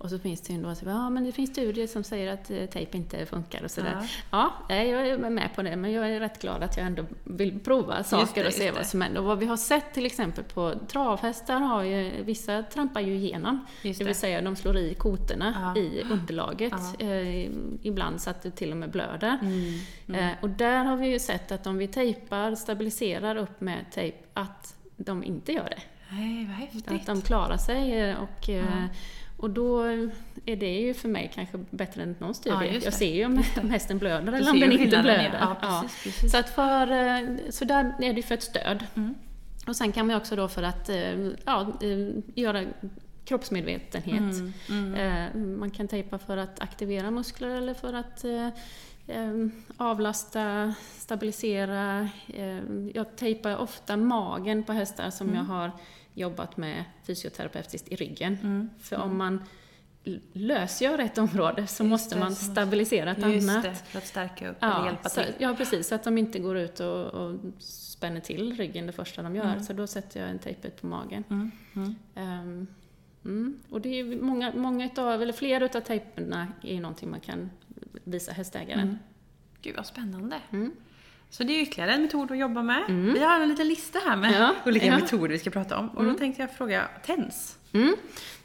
[SPEAKER 2] Och så finns det ju då, så, ja men det finns studier som säger att eh, tejp inte funkar och sådär.
[SPEAKER 1] Ja.
[SPEAKER 2] Ja, jag är med på det, men jag är rätt glad att jag ändå vill prova saker
[SPEAKER 1] det,
[SPEAKER 2] och se vad som händer. Och vad vi har sett till exempel på travhästar har ju, vissa trampar ju igenom.
[SPEAKER 1] Just
[SPEAKER 2] det
[SPEAKER 1] det.
[SPEAKER 2] vill säga de slår i kotorna
[SPEAKER 1] Ja.
[SPEAKER 2] i underlaget.
[SPEAKER 1] Ja.
[SPEAKER 2] Eh, ibland så att det till och med blöder.
[SPEAKER 1] Mm.
[SPEAKER 2] Eh, och där har vi ju sett att om vi tejpar, stabiliserar upp med tejp, att de inte gör det.
[SPEAKER 1] Nej, vad häftigt.
[SPEAKER 2] Att de klarar sig eh, och, eh, och då är det ju för mig kanske bättre än någon studie.
[SPEAKER 1] Ja,
[SPEAKER 2] jag ser ju om, om hästen blöder eller om den inte blöder.
[SPEAKER 1] ja. Ja, precis, precis.
[SPEAKER 2] Så, att för, eh, så där är det ju för ett stöd.
[SPEAKER 1] Mm.
[SPEAKER 2] Och sen kan man ju också då för att eh, ja, eh, göra kroppsmedvetenhet.
[SPEAKER 1] Mm, mm.
[SPEAKER 2] Man kan tejpa för att aktivera muskler eller för att avlasta, stabilisera. Jag tejpar ofta magen på hästar som jag har jobbat med fysioterapeutiskt i ryggen.
[SPEAKER 1] Mm.
[SPEAKER 2] För om man l- lösgör ett område så måste
[SPEAKER 1] det,
[SPEAKER 2] man stabilisera ett
[SPEAKER 1] Just
[SPEAKER 2] annat.
[SPEAKER 1] det, för att stärka upp eller
[SPEAKER 2] Ja,
[SPEAKER 1] hjälpa
[SPEAKER 2] så,
[SPEAKER 1] till.
[SPEAKER 2] ja, precis. Så att de inte går ut och, och spänner till ryggen det första de gör. Så då sätter jag en tejpbit på magen.
[SPEAKER 1] Mm. Mm.
[SPEAKER 2] Ehm, mm. Och det är många, många utav, eller flera utav tejperna är någonting man kan visa hästägaren.
[SPEAKER 1] Mm. Gud vad spännande.
[SPEAKER 2] Mm.
[SPEAKER 1] Så det är ytterligare en metod att jobba med.
[SPEAKER 2] Mm.
[SPEAKER 1] Vi har en liten lista här med
[SPEAKER 2] Ja,
[SPEAKER 1] olika
[SPEAKER 2] ja.
[SPEAKER 1] metoder vi ska prata om. Och då tänkte jag fråga TENS.
[SPEAKER 2] Mm.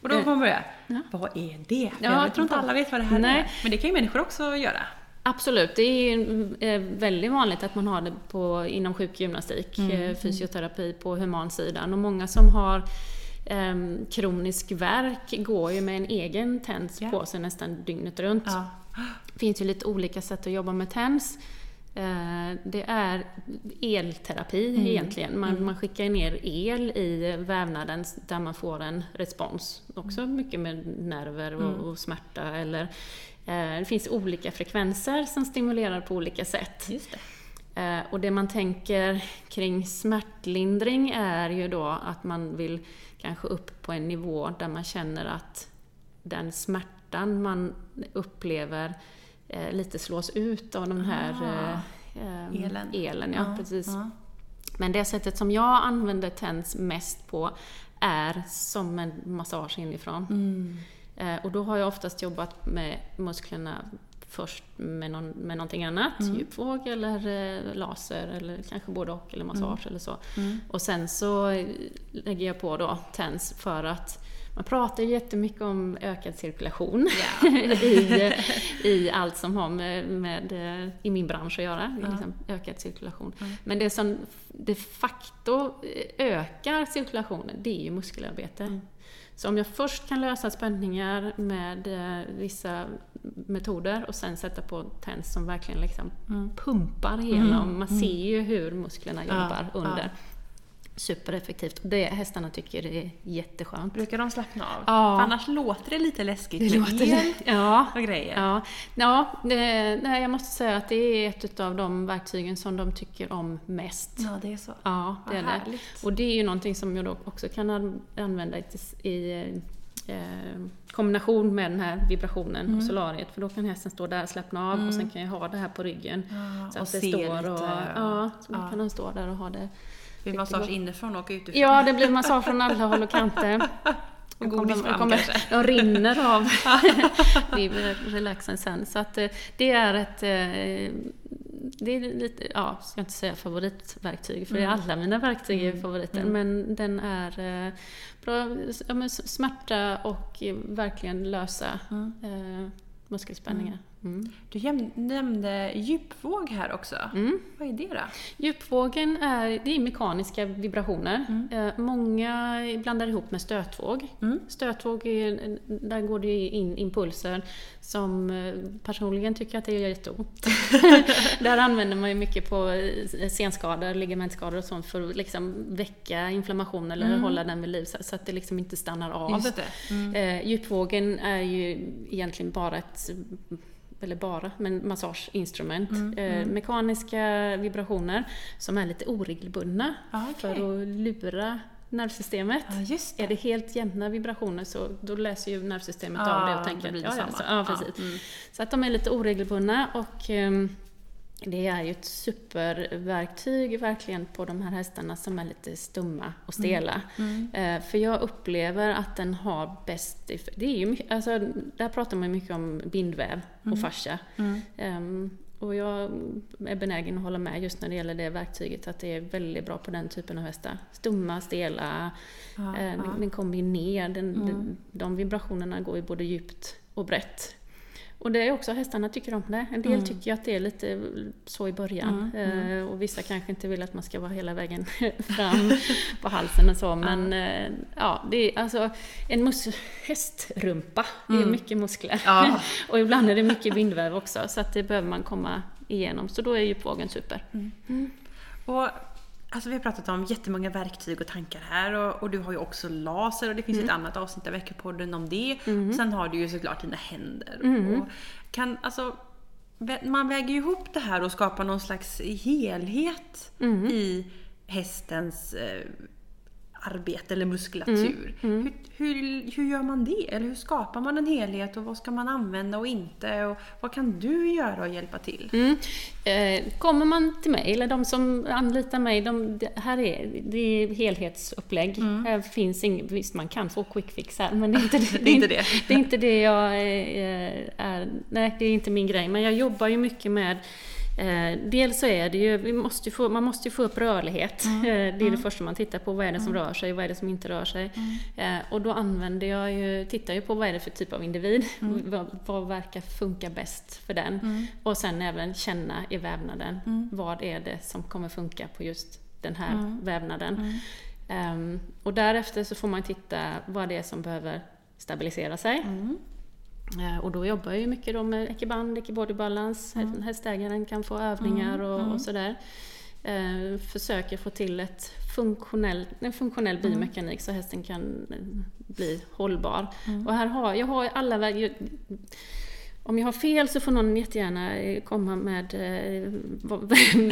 [SPEAKER 1] Och då får man börja.
[SPEAKER 2] Ja.
[SPEAKER 1] Vad är det? För
[SPEAKER 2] Ja,
[SPEAKER 1] jag tror inte alla vet vad det här
[SPEAKER 2] nej.
[SPEAKER 1] är. Men det kan ju människor också göra.
[SPEAKER 2] Absolut, det är eh, väldigt vanligt att man har det på, inom sjukgymnastik, eh, fysioterapi på humansidan. Och många som har ehm, kronisk värk går ju med en egen TENS
[SPEAKER 1] Ja.
[SPEAKER 2] på sig nästan dygnet runt. Det finns ju lite olika sätt att jobba med TENS. Eh, Det är elterapi
[SPEAKER 1] Mm.
[SPEAKER 2] egentligen. Man, man skickar ner el i vävnaden där man får en respons. Också
[SPEAKER 1] Mm.
[SPEAKER 2] mycket med nerver och, och smärta eller Eh, det finns olika frekvenser som stimulerar på olika sätt.
[SPEAKER 1] Just det.
[SPEAKER 2] Eh, och det man tänker kring smärtlindring är ju då att man vill kanske upp på en nivå där man känner att den smärtan man upplever eh, lite slås ut av den här
[SPEAKER 1] Ah,
[SPEAKER 2] eh,
[SPEAKER 1] elen.
[SPEAKER 2] elen ja,
[SPEAKER 1] Ja,
[SPEAKER 2] precis.
[SPEAKER 1] ja.
[SPEAKER 2] Men det sättet som jag använder TENS mest på är som en massage inifrån.
[SPEAKER 1] Mm.
[SPEAKER 2] Eh, och då har jag oftast jobbat med musklerna först med, någon, med någonting annat,
[SPEAKER 1] Mm.
[SPEAKER 2] djupvåg eller eh, laser eller kanske både och eller massage eller så.
[SPEAKER 1] Mm.
[SPEAKER 2] Och sen så eh, lägger jag på då TENS för att man pratar ju jättemycket om ökad cirkulation i, i allt som har med, med, eh, i min bransch att göra.
[SPEAKER 1] Ja.
[SPEAKER 2] Liksom ökad cirkulation.
[SPEAKER 1] Ja.
[SPEAKER 2] Men det som de facto ökar cirkulationen, det är ju muskelarbete.
[SPEAKER 1] Mm.
[SPEAKER 2] Så om jag först kan lösa spänningar med eh, vissa metoder och sen sätta på TENS som verkligen liksom
[SPEAKER 1] Mm.
[SPEAKER 2] pumpar igenom,
[SPEAKER 1] Mm,
[SPEAKER 2] man
[SPEAKER 1] mm.
[SPEAKER 2] ser ju hur musklerna
[SPEAKER 1] Ja,
[SPEAKER 2] jobbar
[SPEAKER 1] ja.
[SPEAKER 2] under. Supereffektivt. Och det hästarna tycker är jätteskönt.
[SPEAKER 1] Brukar de slappna av?
[SPEAKER 2] Ja.
[SPEAKER 1] För annars låter det lite läskigt
[SPEAKER 2] Det
[SPEAKER 1] med
[SPEAKER 2] låter
[SPEAKER 1] el
[SPEAKER 2] Ja.
[SPEAKER 1] och grejer.
[SPEAKER 2] Ja, ja det, nej, jag måste säga att det är ett av de verktygen som de tycker om mest.
[SPEAKER 1] Ja, det är så.
[SPEAKER 2] Ja, det
[SPEAKER 1] Vad
[SPEAKER 2] är det. Och det är ju någonting som jag då också kan an- använda i, i eh, kombination med den här vibrationen
[SPEAKER 1] Mm.
[SPEAKER 2] och solariet. För då kan hästen stå där och slappna av och sen kan jag ha det här på ryggen.
[SPEAKER 1] Ja,
[SPEAKER 2] Så
[SPEAKER 1] och
[SPEAKER 2] att det står
[SPEAKER 1] lite.
[SPEAKER 2] och, ja, så
[SPEAKER 1] ja.
[SPEAKER 2] kan den stå där och ha det.
[SPEAKER 1] Blir massage inifrån och utifrån.
[SPEAKER 2] Ja, det blir massage från alla håll och kanter.
[SPEAKER 1] Och godis fram
[SPEAKER 2] kommer,
[SPEAKER 1] kanske.
[SPEAKER 2] de rinner av relaxen sen. Så att eh, det är ett eh, det är lite, ja, ska inte säga favoritverktyg, för det är
[SPEAKER 1] Mm.
[SPEAKER 2] alla mina verktyg är
[SPEAKER 1] Mm.
[SPEAKER 2] favoriter.
[SPEAKER 1] Mm.
[SPEAKER 2] Men den är eh, bra, ja, smärta och verkligen lösa
[SPEAKER 1] Mm.
[SPEAKER 2] muskelspänningar. Mm.
[SPEAKER 1] Du jäm- nämnde djupvåg här också.
[SPEAKER 2] Mm.
[SPEAKER 1] Vad är det då?
[SPEAKER 2] Djupvågen är, det är mekaniska vibrationer.
[SPEAKER 1] Mm.
[SPEAKER 2] Eh, många blandar ihop med stötvåg.
[SPEAKER 1] Mm.
[SPEAKER 2] Stötvåg, är, där går det in impulser som eh, personligen tycker att det gör jätteont. där använder man ju mycket på eh, senskador, ligamentskador och sånt för att liksom väcka inflammation eller
[SPEAKER 1] Mm.
[SPEAKER 2] hålla den vid liv så, att det liksom inte stannar av.
[SPEAKER 1] Just det. Mm.
[SPEAKER 2] Djupvågen är ju egentligen bara ett eller bara, men massageinstrument.
[SPEAKER 1] Mm,
[SPEAKER 2] Eh,
[SPEAKER 1] mm.
[SPEAKER 2] mekaniska vibrationer som är lite oregelbundna
[SPEAKER 1] Ah, okej.
[SPEAKER 2] för att lura nervsystemet.
[SPEAKER 1] Ja, just
[SPEAKER 2] Är det helt jämna vibrationer så då läser ju nervsystemet
[SPEAKER 1] Ah,
[SPEAKER 2] av det och
[SPEAKER 1] då
[SPEAKER 2] tänker att
[SPEAKER 1] det
[SPEAKER 2] ja, ja, så, ja, precis.
[SPEAKER 1] mm.
[SPEAKER 2] Så att de är lite oregelbundna och ehm, det är ju ett superverktyg verkligen på de här hästarna som är lite stumma och stela.
[SPEAKER 1] Mm.
[SPEAKER 2] Eh, För jag upplever att den har bäst... Det är ju alltså, där pratar man ju mycket om bindväv och fascia.
[SPEAKER 1] Mm.
[SPEAKER 2] Ehm, och jag är benägen att hålla med just när det gäller det verktyget, att det är väldigt bra på den typen av hästar. Stumma, stela,
[SPEAKER 1] Ja,
[SPEAKER 2] eh,
[SPEAKER 1] ja.
[SPEAKER 2] den, kommer ju ner, den,
[SPEAKER 1] Mm.
[SPEAKER 2] den, de vibrationerna går ju både djupt och brett. Och det är också, hästarna tycker om det. En del
[SPEAKER 1] Mm.
[SPEAKER 2] tycker ju att det är lite så i början.
[SPEAKER 1] Mm, mm.
[SPEAKER 2] Eh, och vissa kanske inte vill att man ska vara hela vägen fram på halsen och så. Men eh, ja, det är alltså en hästrumpa. Det är
[SPEAKER 1] Mm.
[SPEAKER 2] mycket muskler.
[SPEAKER 1] Ja.
[SPEAKER 2] och ibland är det mycket bindväv också. Så att det behöver man komma igenom. Så då är djupvågen super.
[SPEAKER 1] Och, alltså vi har pratat om jättemånga verktyg och tankar här och, och du har ju också laser och det finns ett annat avsnitt av Veckopodden om det. Och sen har du ju såklart dina händer.
[SPEAKER 2] Mm.
[SPEAKER 1] Och kan, alltså, man väger ju ihop det här och skapar någon slags helhet
[SPEAKER 2] Mm.
[SPEAKER 1] i hästens eh, arbete eller muskulatur.
[SPEAKER 2] Mm.
[SPEAKER 1] Hur, hur, hur gör man det? Eller hur skapar man en helhet och vad ska man använda och inte? Och vad kan du göra och hjälpa till?
[SPEAKER 2] Mm. Eh, kommer man till mig, eller de som anlitar mig, de, det här är, det är helhetsupplägg. Här finns ing, visst, man kan få quick fix här, men det är inte det.
[SPEAKER 1] Det är inte det.
[SPEAKER 2] det är inte det jag eh, är, nej det är inte min grej. Men jag jobbar ju mycket med Eh, dels så är det ju, måste ju få, man måste ju få upp rörlighet. Eh, det är det första man tittar på. Vad är det som rör sig? Vad är det som inte rör sig? Eh, och då använder jag ju, tittar ju på vad är det för typ av individ? Vad, vad verkar funka bäst för den? Och sen även känna i vävnaden. Vad är det som kommer funka på just den här vävnaden? Ehm, och därefter så får man titta vad det är som behöver stabilisera sig. Eh, Och då jobbar jag ju mycket då med ekiband, ekibody balance. Mm. Hästägaren kan få övningar och, och sådär. Eh, försöker få till ett funktionell, en funktionell biomekanik så hästen kan bli hållbar. Och här har, jag har alla väg, om jag har fel så får någon jättegärna eh, komma med eh,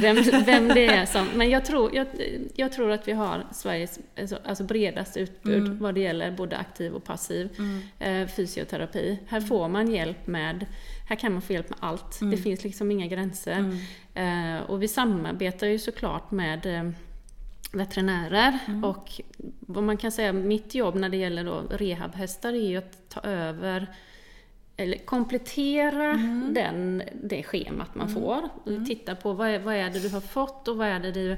[SPEAKER 2] vem, vem det är som... Men jag tror, jag, jag tror att vi har Sveriges alltså, alltså bredast utbud mm. vad det gäller både aktiv och passiv mm. eh, fysioterapi. Här får man hjälp med... Här kan man få hjälp med allt. Mm. Det finns liksom inga gränser. Mm. Och vi samarbetar ju såklart med veterinärer. Mm. Och vad man kan säga, mitt jobb när det gäller då rehabhästar är ju att ta över eller komplettera mm. den, det schemat man mm. får. Mm. Titta på vad är, vad är det du har fått och vad är det du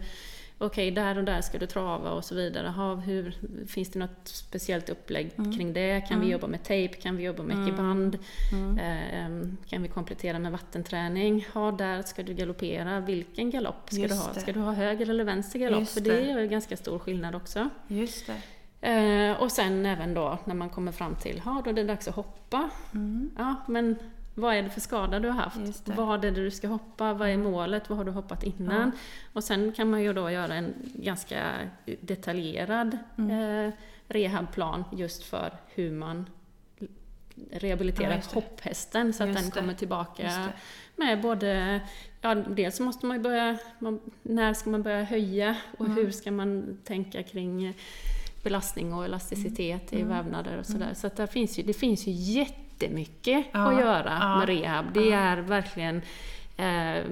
[SPEAKER 2] okej, okay, där och där ska du trava och så vidare. Ha, hur, finns det något speciellt upplägg mm. kring det? Kan mm. vi jobba med tejp? Kan vi jobba med mm. ekiband? Mm. Eh, kan vi komplettera med vattenträning? Ha, där ska du galoppera. Vilken galopp ska Just du ha? Det. Ska du ha höger eller vänster galopp? Just För det, är ju ganska stor skillnad också.
[SPEAKER 1] Just det.
[SPEAKER 2] Eh, och sen även då när man kommer fram till, ja då är det dags att hoppa. Mm. Ja, men vad är det för skada du har haft? Vad är det du ska hoppa? Vad är målet? Vad har du hoppat innan? Ja. Och sen kan man ju då göra en ganska detaljerad mm. eh, rehabplan just för hur man rehabiliterar ja, hopphästen så att just den kommer tillbaka med både, ja dels måste man ju börja, man, när ska man börja höja och mm. hur ska man tänka kring belastning och elasticitet mm. i vävnader och sådär. Mm. Så att det, finns ju, det finns ju jättemycket ja. att göra ja. med rehab. Det ja. är verkligen eh,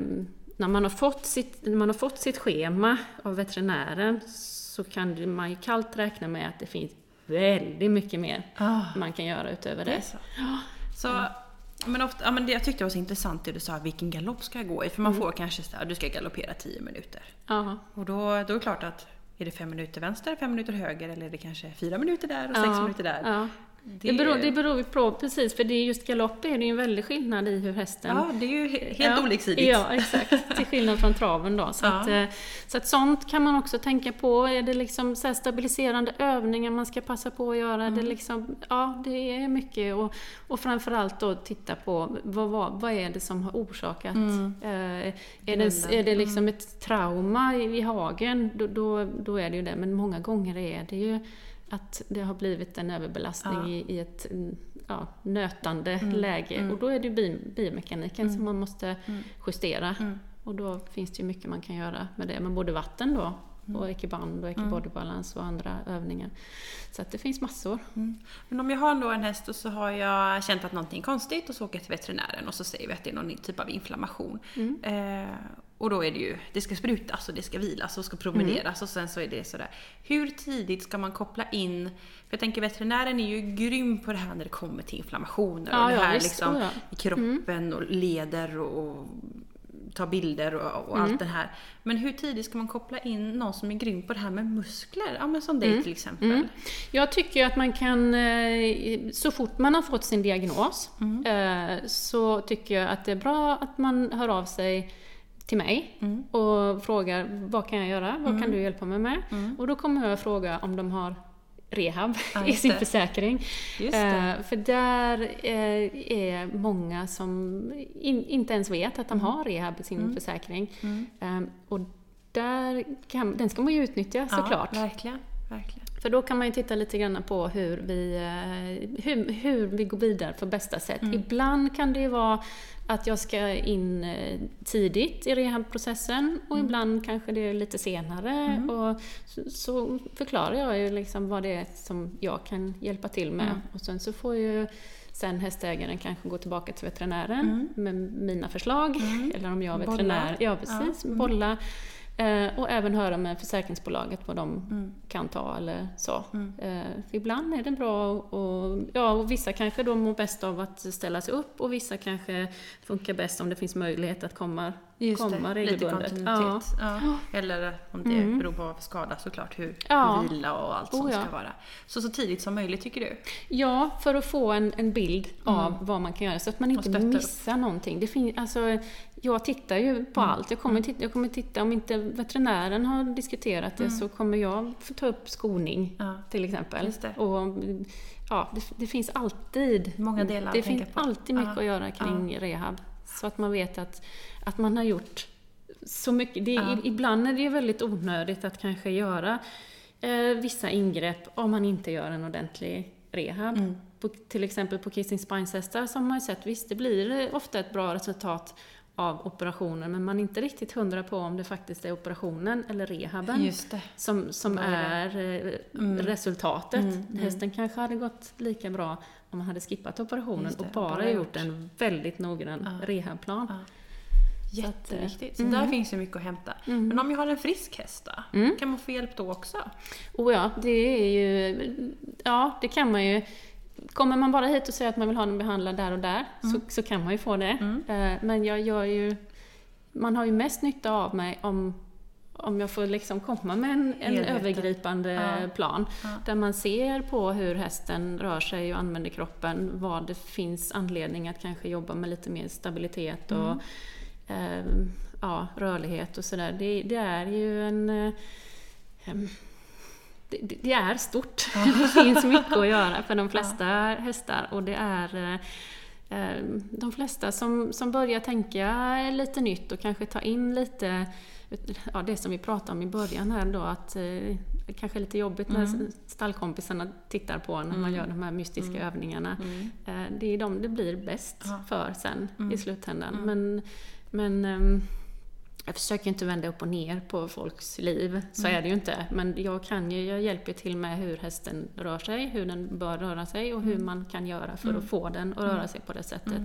[SPEAKER 2] när man, har fått sitt, när man har fått sitt schema av veterinären så kan man ju kallt räkna med att det finns väldigt mycket mer oh. man kan göra utöver det. det
[SPEAKER 1] så. så men ofta, ja, men det, jag tyckte det var så intressant det du sa, vilken galopp ska jag gå i? För man mm. får kanske så här, du ska galoppera 10 minuter.
[SPEAKER 2] Uh.
[SPEAKER 1] Och då, då är det klart att är det fem minuter vänster, fem minuter höger eller är det kanske fyra minuter där och sex ja, minuter där? Ja.
[SPEAKER 2] Det, det, beror, det beror på, precis, för det är just galopp är det ju en väldig skillnad i hur hästen...
[SPEAKER 1] Ja, det är ju helt ja, oliksidigt.
[SPEAKER 2] Ja, exakt. Till skillnad från traven då. Så, ja. att, eh, så att sånt kan man också tänka på. Är det liksom så stabiliserande övningar man ska passa på att göra? Mm. Det liksom, ja, det är mycket. Och, och framförallt då titta på vad, vad, vad är det som har orsakat? Mm. Eh, är, det, är det liksom mm. ett trauma i, i hagen, då, då, då är det ju det. Men många gånger är det ju att det har blivit en överbelastning ja. i, i, ett ja, nötande mm. läge. Mm. Och då är det bi biomekaniken mm. som man måste mm. justera. Mm. Och då finns det ju mycket man kan göra med det, med både vatten då mm. och ekiband och ekibodybalans och andra övningar. Så att det finns massor.
[SPEAKER 1] Men om jag har då en häst och så har jag känt att någonting är konstigt och så åker jag till veterinären och så säger vi att det är någon typ av inflammation. Eh, och då är det ju, det ska sprutas och det ska vilas och ska promeneras mm. och sen så är det sådär. Hur tidigt ska man koppla in, för jag tänker veterinären är ju grym på det här när det kommer till inflammationer ja, och det här ja, liksom ja. i kroppen mm. och leder och ta bilder och, och mm. allt det här. Men hur tidigt ska man koppla in någon som är grym på det här med muskler? Ja men som dig mm. till exempel. Mm.
[SPEAKER 2] Jag tycker att man kan, eh, så fort man har fått sin diagnos, mm. eh, så tycker jag att det är bra att man hör av sig till mig mm. och frågar vad kan jag göra, vad mm. kan du hjälpa mig med? Mm. Och då kommer jag fråga om de har rehab ja, i sin det. försäkring. Uh, för där uh, är många som in, inte ens vet att de mm. har rehab i sin mm. försäkring. Uh, och där kan, den ska man ju utnyttja såklart.
[SPEAKER 1] Ja, verkligen, verkligen.
[SPEAKER 2] För då kan man ju titta lite grann på hur vi, hur, hur vi går vidare på bästa sätt. Ibland kan det ju vara att jag ska in eh, tidigt i rehabprocessen och mm. ibland kanske det är lite senare. Mm. Och så, så, förklarar jag ju liksom vad det är som jag kan hjälpa till med. Mm. Och sen så får ju sen hästägaren kanske gå tillbaka till veterinären mm. med mina förslag. Mm. Eller om jag är veterinär, bolla. ja precis. Mm. bolla Eh, och även höra med försäkringsbolaget vad de mm. kan ta eller så. Mm. Eh, ibland är det bra och, ja, och vissa kanske då mår bäst av att ställa sig upp och vissa kanske funkar bäst om det finns möjlighet att komma,
[SPEAKER 1] Just
[SPEAKER 2] komma
[SPEAKER 1] det, regelbundet. Lite kontinuitet. Ja. Ja. Eller om det mm. beror på vad för skada såklart, hur, ja. vila och allt som oh, ska vara. Så så tidigt som möjligt tycker du?
[SPEAKER 2] Ja, för att få en, en bild av mm. vad man kan göra så att man inte missar upp. någonting. Det fin- alltså, jag tittar ju på mm. allt. Jag kommer, mm. titta, jag kommer titta, om inte veterinären har diskuterat det mm. så kommer jag få ta upp skoning till exempel. Och, ja, det, det, finns alltid
[SPEAKER 1] Många delar
[SPEAKER 2] Det finns alltid mycket att göra kring rehab. Så att man vet att, att man har gjort så mycket. Det, ja. Ibland är det ju väldigt onödigt att kanske göra eh, vissa ingrepp om man inte gör en ordentlig rehab. Mm. på, till exempel på kissing spines-hästar har man ju sett, visst det blir ofta ett bra resultat av operationen men man är inte riktigt hundra på om det faktiskt är operationen eller rehaben som, som
[SPEAKER 1] Vad är
[SPEAKER 2] eh,
[SPEAKER 1] Mm.
[SPEAKER 2] resultatet.
[SPEAKER 1] Mm, mm.
[SPEAKER 2] Hästen kanske hade gått lika bra om man hade skippat operationen
[SPEAKER 1] det,
[SPEAKER 2] och bara,
[SPEAKER 1] bara
[SPEAKER 2] gjort
[SPEAKER 1] gjort-
[SPEAKER 2] en väldigt noggrann
[SPEAKER 1] Ja.
[SPEAKER 2] rehabplan.
[SPEAKER 1] Ja.
[SPEAKER 2] Eh,
[SPEAKER 1] Jätteviktigt. Så
[SPEAKER 2] mm.
[SPEAKER 1] där finns ju mycket att hämta.
[SPEAKER 2] Mm.
[SPEAKER 1] Men om jag har en frisk häst då?
[SPEAKER 2] Mm.
[SPEAKER 1] Kan man få hjälp då också?
[SPEAKER 2] Och ja, det är ju... Ja, det kan man ju. Kommer man bara hit och säger att man vill ha den behandlad där och där, så, så kan man ju få det.
[SPEAKER 1] Mm.
[SPEAKER 2] Eh, Men jag gör ju... Man har ju mest nytta av mig om, om jag får liksom komma med en, en övergripande
[SPEAKER 1] Ja.
[SPEAKER 2] plan.
[SPEAKER 1] Ja.
[SPEAKER 2] Där man ser på hur hästen rör sig och använder kroppen, vad det finns anledning att kanske jobba med lite mer stabilitet och eh, ja, rörlighet och sådär. Det, det är ju en... Eh, det, det- är stort. Det finns mycket att göra för de flesta hästar och det är eh, eh, de flesta som, som börjar tänka lite nytt och kanske ta in lite Ja, det som vi pratade om i början här då att eh, det kanske är lite jobbigt när
[SPEAKER 1] Mm.
[SPEAKER 2] stallkompisarna tittar på när man
[SPEAKER 1] Mm.
[SPEAKER 2] gör de här mystiska
[SPEAKER 1] Mm.
[SPEAKER 2] övningarna.
[SPEAKER 1] Mm.
[SPEAKER 2] Eh, Det är de det blir bäst
[SPEAKER 1] Ja.
[SPEAKER 2] för sen
[SPEAKER 1] Mm.
[SPEAKER 2] i slutändan.
[SPEAKER 1] Mm.
[SPEAKER 2] Men, men ehm, jag försöker inte vända upp och ner på folks liv, så
[SPEAKER 1] Mm.
[SPEAKER 2] är det ju inte. Men jag kan ju, jag hjälper till med hur hästen rör sig, hur den bör röra sig och hur
[SPEAKER 1] Mm.
[SPEAKER 2] man kan göra för
[SPEAKER 1] Mm.
[SPEAKER 2] att få den att röra sig på det sättet.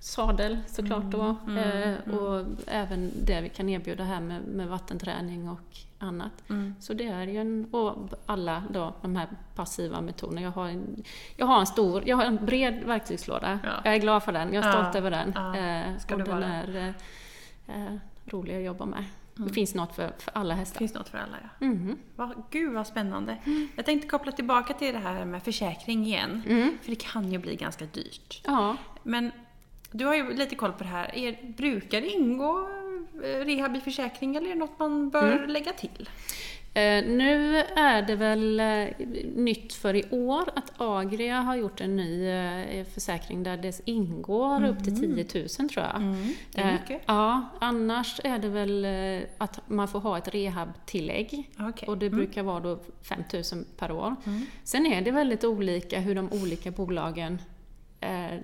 [SPEAKER 1] Mm.
[SPEAKER 2] Sadel såklart då.
[SPEAKER 1] Mm.
[SPEAKER 2] Eh,
[SPEAKER 1] Mm.
[SPEAKER 2] och även det vi kan erbjuda här med, med vattenträning och annat.
[SPEAKER 1] Mm.
[SPEAKER 2] Så det är ju en, och alla då, de här passiva metoderna. Jag har en, jag har en stor, jag har en bred verktygslåda.
[SPEAKER 1] Ja.
[SPEAKER 2] Jag är glad för den, jag är
[SPEAKER 1] Ja.
[SPEAKER 2] stolt över den.
[SPEAKER 1] Ja,
[SPEAKER 2] Eh,
[SPEAKER 1] ska
[SPEAKER 2] och den är eh, eh, rolig att jobba med.
[SPEAKER 1] Mm.
[SPEAKER 2] Det finns något för, för alla
[SPEAKER 1] Det
[SPEAKER 2] hästar.
[SPEAKER 1] finns något för alla ja.
[SPEAKER 2] Mhm.
[SPEAKER 1] Vad, gud vad spännande. Jag tänkte koppla tillbaka till det här med försäkring igen.
[SPEAKER 2] Mm.
[SPEAKER 1] För det kan ju bli ganska dyrt.
[SPEAKER 2] Ja,
[SPEAKER 1] Men du har ju lite koll på det här. Er, brukar det ingå eh, rehab i försäkring eller är det något man bör
[SPEAKER 2] Mm.
[SPEAKER 1] lägga till?
[SPEAKER 2] Eh, nu är det väl eh, nytt för i år att Agria har gjort en ny eh, försäkring där det ingår upp till 10 000 tror jag.
[SPEAKER 1] Mm. Det är
[SPEAKER 2] Eh,
[SPEAKER 1] mycket.
[SPEAKER 2] Ja, annars är det väl eh, att man får ha ett rehabtillägg.
[SPEAKER 1] Okej.
[SPEAKER 2] Och det
[SPEAKER 1] Mm.
[SPEAKER 2] brukar vara då 5 000 per år.
[SPEAKER 1] Mm.
[SPEAKER 2] Sen är det väldigt olika hur de olika bolagen eh,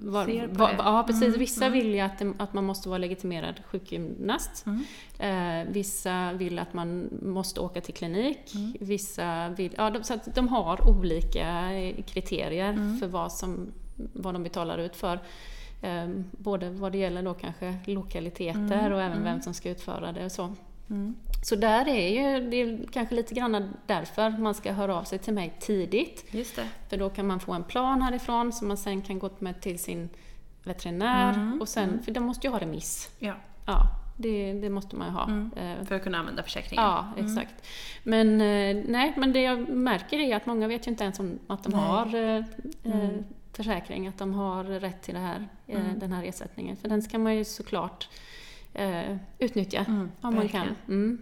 [SPEAKER 2] var, var. Ja, precis.
[SPEAKER 1] Mm,
[SPEAKER 2] Vissa
[SPEAKER 1] mm.
[SPEAKER 2] vill ju att, att man måste vara legitimerad sjukgymnast.
[SPEAKER 1] Mm.
[SPEAKER 2] Eh, vissa vill att man måste åka till klinik.
[SPEAKER 1] Mm.
[SPEAKER 2] Vissa vill... Ja, de, så att de har olika eh, kriterier
[SPEAKER 1] Mm.
[SPEAKER 2] för vad, som, vad de betalar ut för. Eh, både vad det gäller då kanske lokaliteter och även vem som ska utföra det och så.
[SPEAKER 1] Mm.
[SPEAKER 2] Så där är ju, det är kanske lite grann därför man ska höra av sig till mig tidigt.
[SPEAKER 1] Just det.
[SPEAKER 2] För då kan man få en plan härifrån som man sen kan gå med till sin veterinär.
[SPEAKER 1] Mm,
[SPEAKER 2] Och sen,
[SPEAKER 1] mm.
[SPEAKER 2] för de måste ju ha remiss.
[SPEAKER 1] Ja,
[SPEAKER 2] Ja, det, det måste man ju ha.
[SPEAKER 1] Mm.
[SPEAKER 2] Eh,
[SPEAKER 1] för att kunna använda försäkringen.
[SPEAKER 2] Ja, exakt. Men, eh, nej, men det jag märker är att många vet ju inte ens om att de
[SPEAKER 1] Nej.
[SPEAKER 2] har eh, eh,
[SPEAKER 1] Mm.
[SPEAKER 2] försäkring, att de har rätt till det här,
[SPEAKER 1] Mm.
[SPEAKER 2] den här ersättningen. För den ska man ju såklart eh, utnyttja
[SPEAKER 1] Mm,
[SPEAKER 2] om man kan. Mm.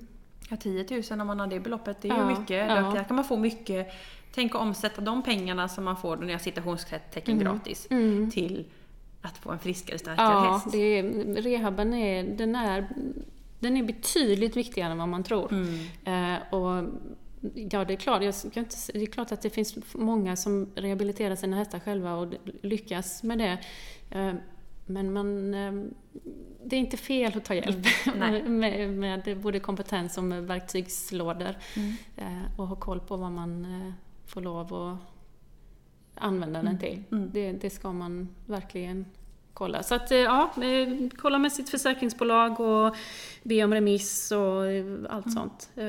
[SPEAKER 1] Ja, 10 000 om man har det beloppet, det är ju
[SPEAKER 2] Ja,
[SPEAKER 1] mycket.
[SPEAKER 2] ja.
[SPEAKER 1] Där kan man få mycket. Tänk att omsätta de pengarna som man får, när jag citationstecken
[SPEAKER 2] Mm.
[SPEAKER 1] gratis,
[SPEAKER 2] Mm.
[SPEAKER 1] till att få en friskare, starkare
[SPEAKER 2] Ja,
[SPEAKER 1] häst.
[SPEAKER 2] det rehaben är, den är, den är betydligt viktigare än vad man tror.
[SPEAKER 1] Mm.
[SPEAKER 2] Eh, och Ja, det är, klart, jag ska inte, det är klart att det finns många som rehabiliterar sina hästar själva och lyckas med det. Men man, eh, det är inte fel att ta hjälp
[SPEAKER 1] Nej.
[SPEAKER 2] med, med både kompetens med verktygslådor.
[SPEAKER 1] Mm.
[SPEAKER 2] Eh, Och ha koll på vad man eh, får lov att använda den till.
[SPEAKER 1] Mm.
[SPEAKER 2] Det, det ska man verkligen kolla. Så att, eh, ja, kolla med sitt försäkringsbolag och be om remiss och allt sånt. Eh,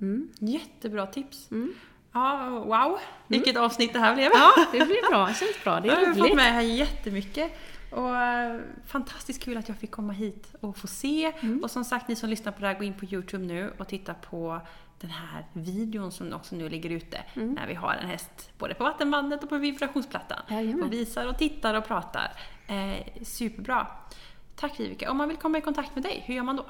[SPEAKER 2] Mm.
[SPEAKER 1] Jättebra tips.
[SPEAKER 2] Mm.
[SPEAKER 1] Ja, wow, vilket avsnitt det här blev.
[SPEAKER 2] Ja, det blir bra. Det känns bra. Det
[SPEAKER 1] jag
[SPEAKER 2] är
[SPEAKER 1] har fått
[SPEAKER 2] roligt.
[SPEAKER 1] med här jättemycket. Och eh, fantastiskt kul att jag fick komma hit och få se.
[SPEAKER 2] Mm.
[SPEAKER 1] Och som sagt, ni som lyssnar på det här, gå in på Youtube nu och titta på den här videon som också nu ligger ute.
[SPEAKER 2] Mm.
[SPEAKER 1] När vi har en häst både på vattenbandet och på vibrationsplattan.
[SPEAKER 2] Jajamän.
[SPEAKER 1] Och visar och tittar och pratar. Eh, superbra. Tack Vivica. Om man vill komma i kontakt med dig, hur gör man då?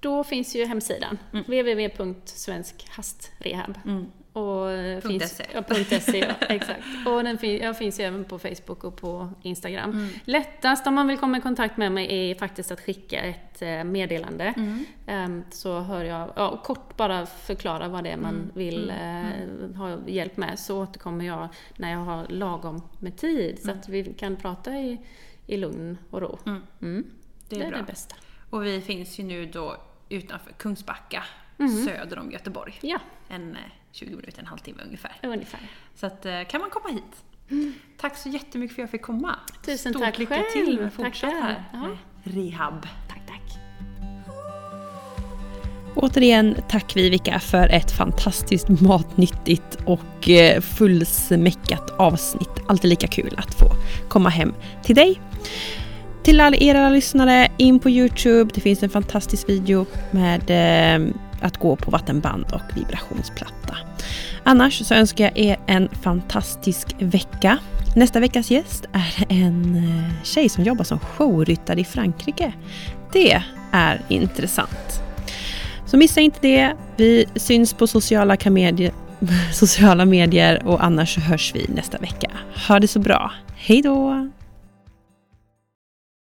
[SPEAKER 2] Då finns ju hemsidan
[SPEAKER 1] Mm.
[SPEAKER 2] www.svenskhastrehab.
[SPEAKER 1] Mm.
[SPEAKER 2] Och eh, finns,
[SPEAKER 4] SE.
[SPEAKER 2] ja, .se, ja, exakt. Och den fin, jag finns ju även på Facebook och på Instagram.
[SPEAKER 4] Mm.
[SPEAKER 2] Lättast om man vill komma i kontakt med mig är faktiskt att skicka ett eh, meddelande.
[SPEAKER 4] Mm.
[SPEAKER 2] Ehm, Så hör jag, ja, och kort bara förklara vad det är man
[SPEAKER 4] Mm.
[SPEAKER 2] vill eh, ha hjälp med, så återkommer jag när jag har lagom med tid, så att vi kan prata i, i lugn och ro.
[SPEAKER 4] Mm.
[SPEAKER 2] Mm.
[SPEAKER 4] Det
[SPEAKER 2] Det
[SPEAKER 4] är
[SPEAKER 2] är
[SPEAKER 4] bra.
[SPEAKER 2] det bästa.
[SPEAKER 4] Och vi finns ju nu då utanför Kungsbacka,
[SPEAKER 2] Mm.
[SPEAKER 4] söder om Göteborg.
[SPEAKER 2] Ja,
[SPEAKER 4] En 20 minuter, en halvtimme ungefär.
[SPEAKER 2] ungefär.
[SPEAKER 4] Så att, eh, kan man komma hit. Tack så jättemycket för att jag fick komma.
[SPEAKER 2] Tusen
[SPEAKER 4] Stort
[SPEAKER 2] tack
[SPEAKER 4] lycka
[SPEAKER 2] själv.
[SPEAKER 4] till med fortsatt här.
[SPEAKER 2] Ja.
[SPEAKER 4] med Rehab.
[SPEAKER 2] Tack, tack.
[SPEAKER 1] Återigen tack Vivica för ett fantastiskt matnyttigt och eh, fullsmäckat avsnitt. Alltid lika kul att få komma hem till dig. Till alla er alla lyssnare, in på Youtube. Det finns en fantastisk video med eh, att gå på vattenband och vibrationsplatta. Annars så önskar jag er en fantastisk vecka. Nästa veckas gäst är en eh, tjej som jobbar som showryttare i Frankrike. Det är intressant. Så missa inte det. Vi syns på sociala, sociala medier och annars så hörs vi nästa vecka. Ha det så bra. Hej då!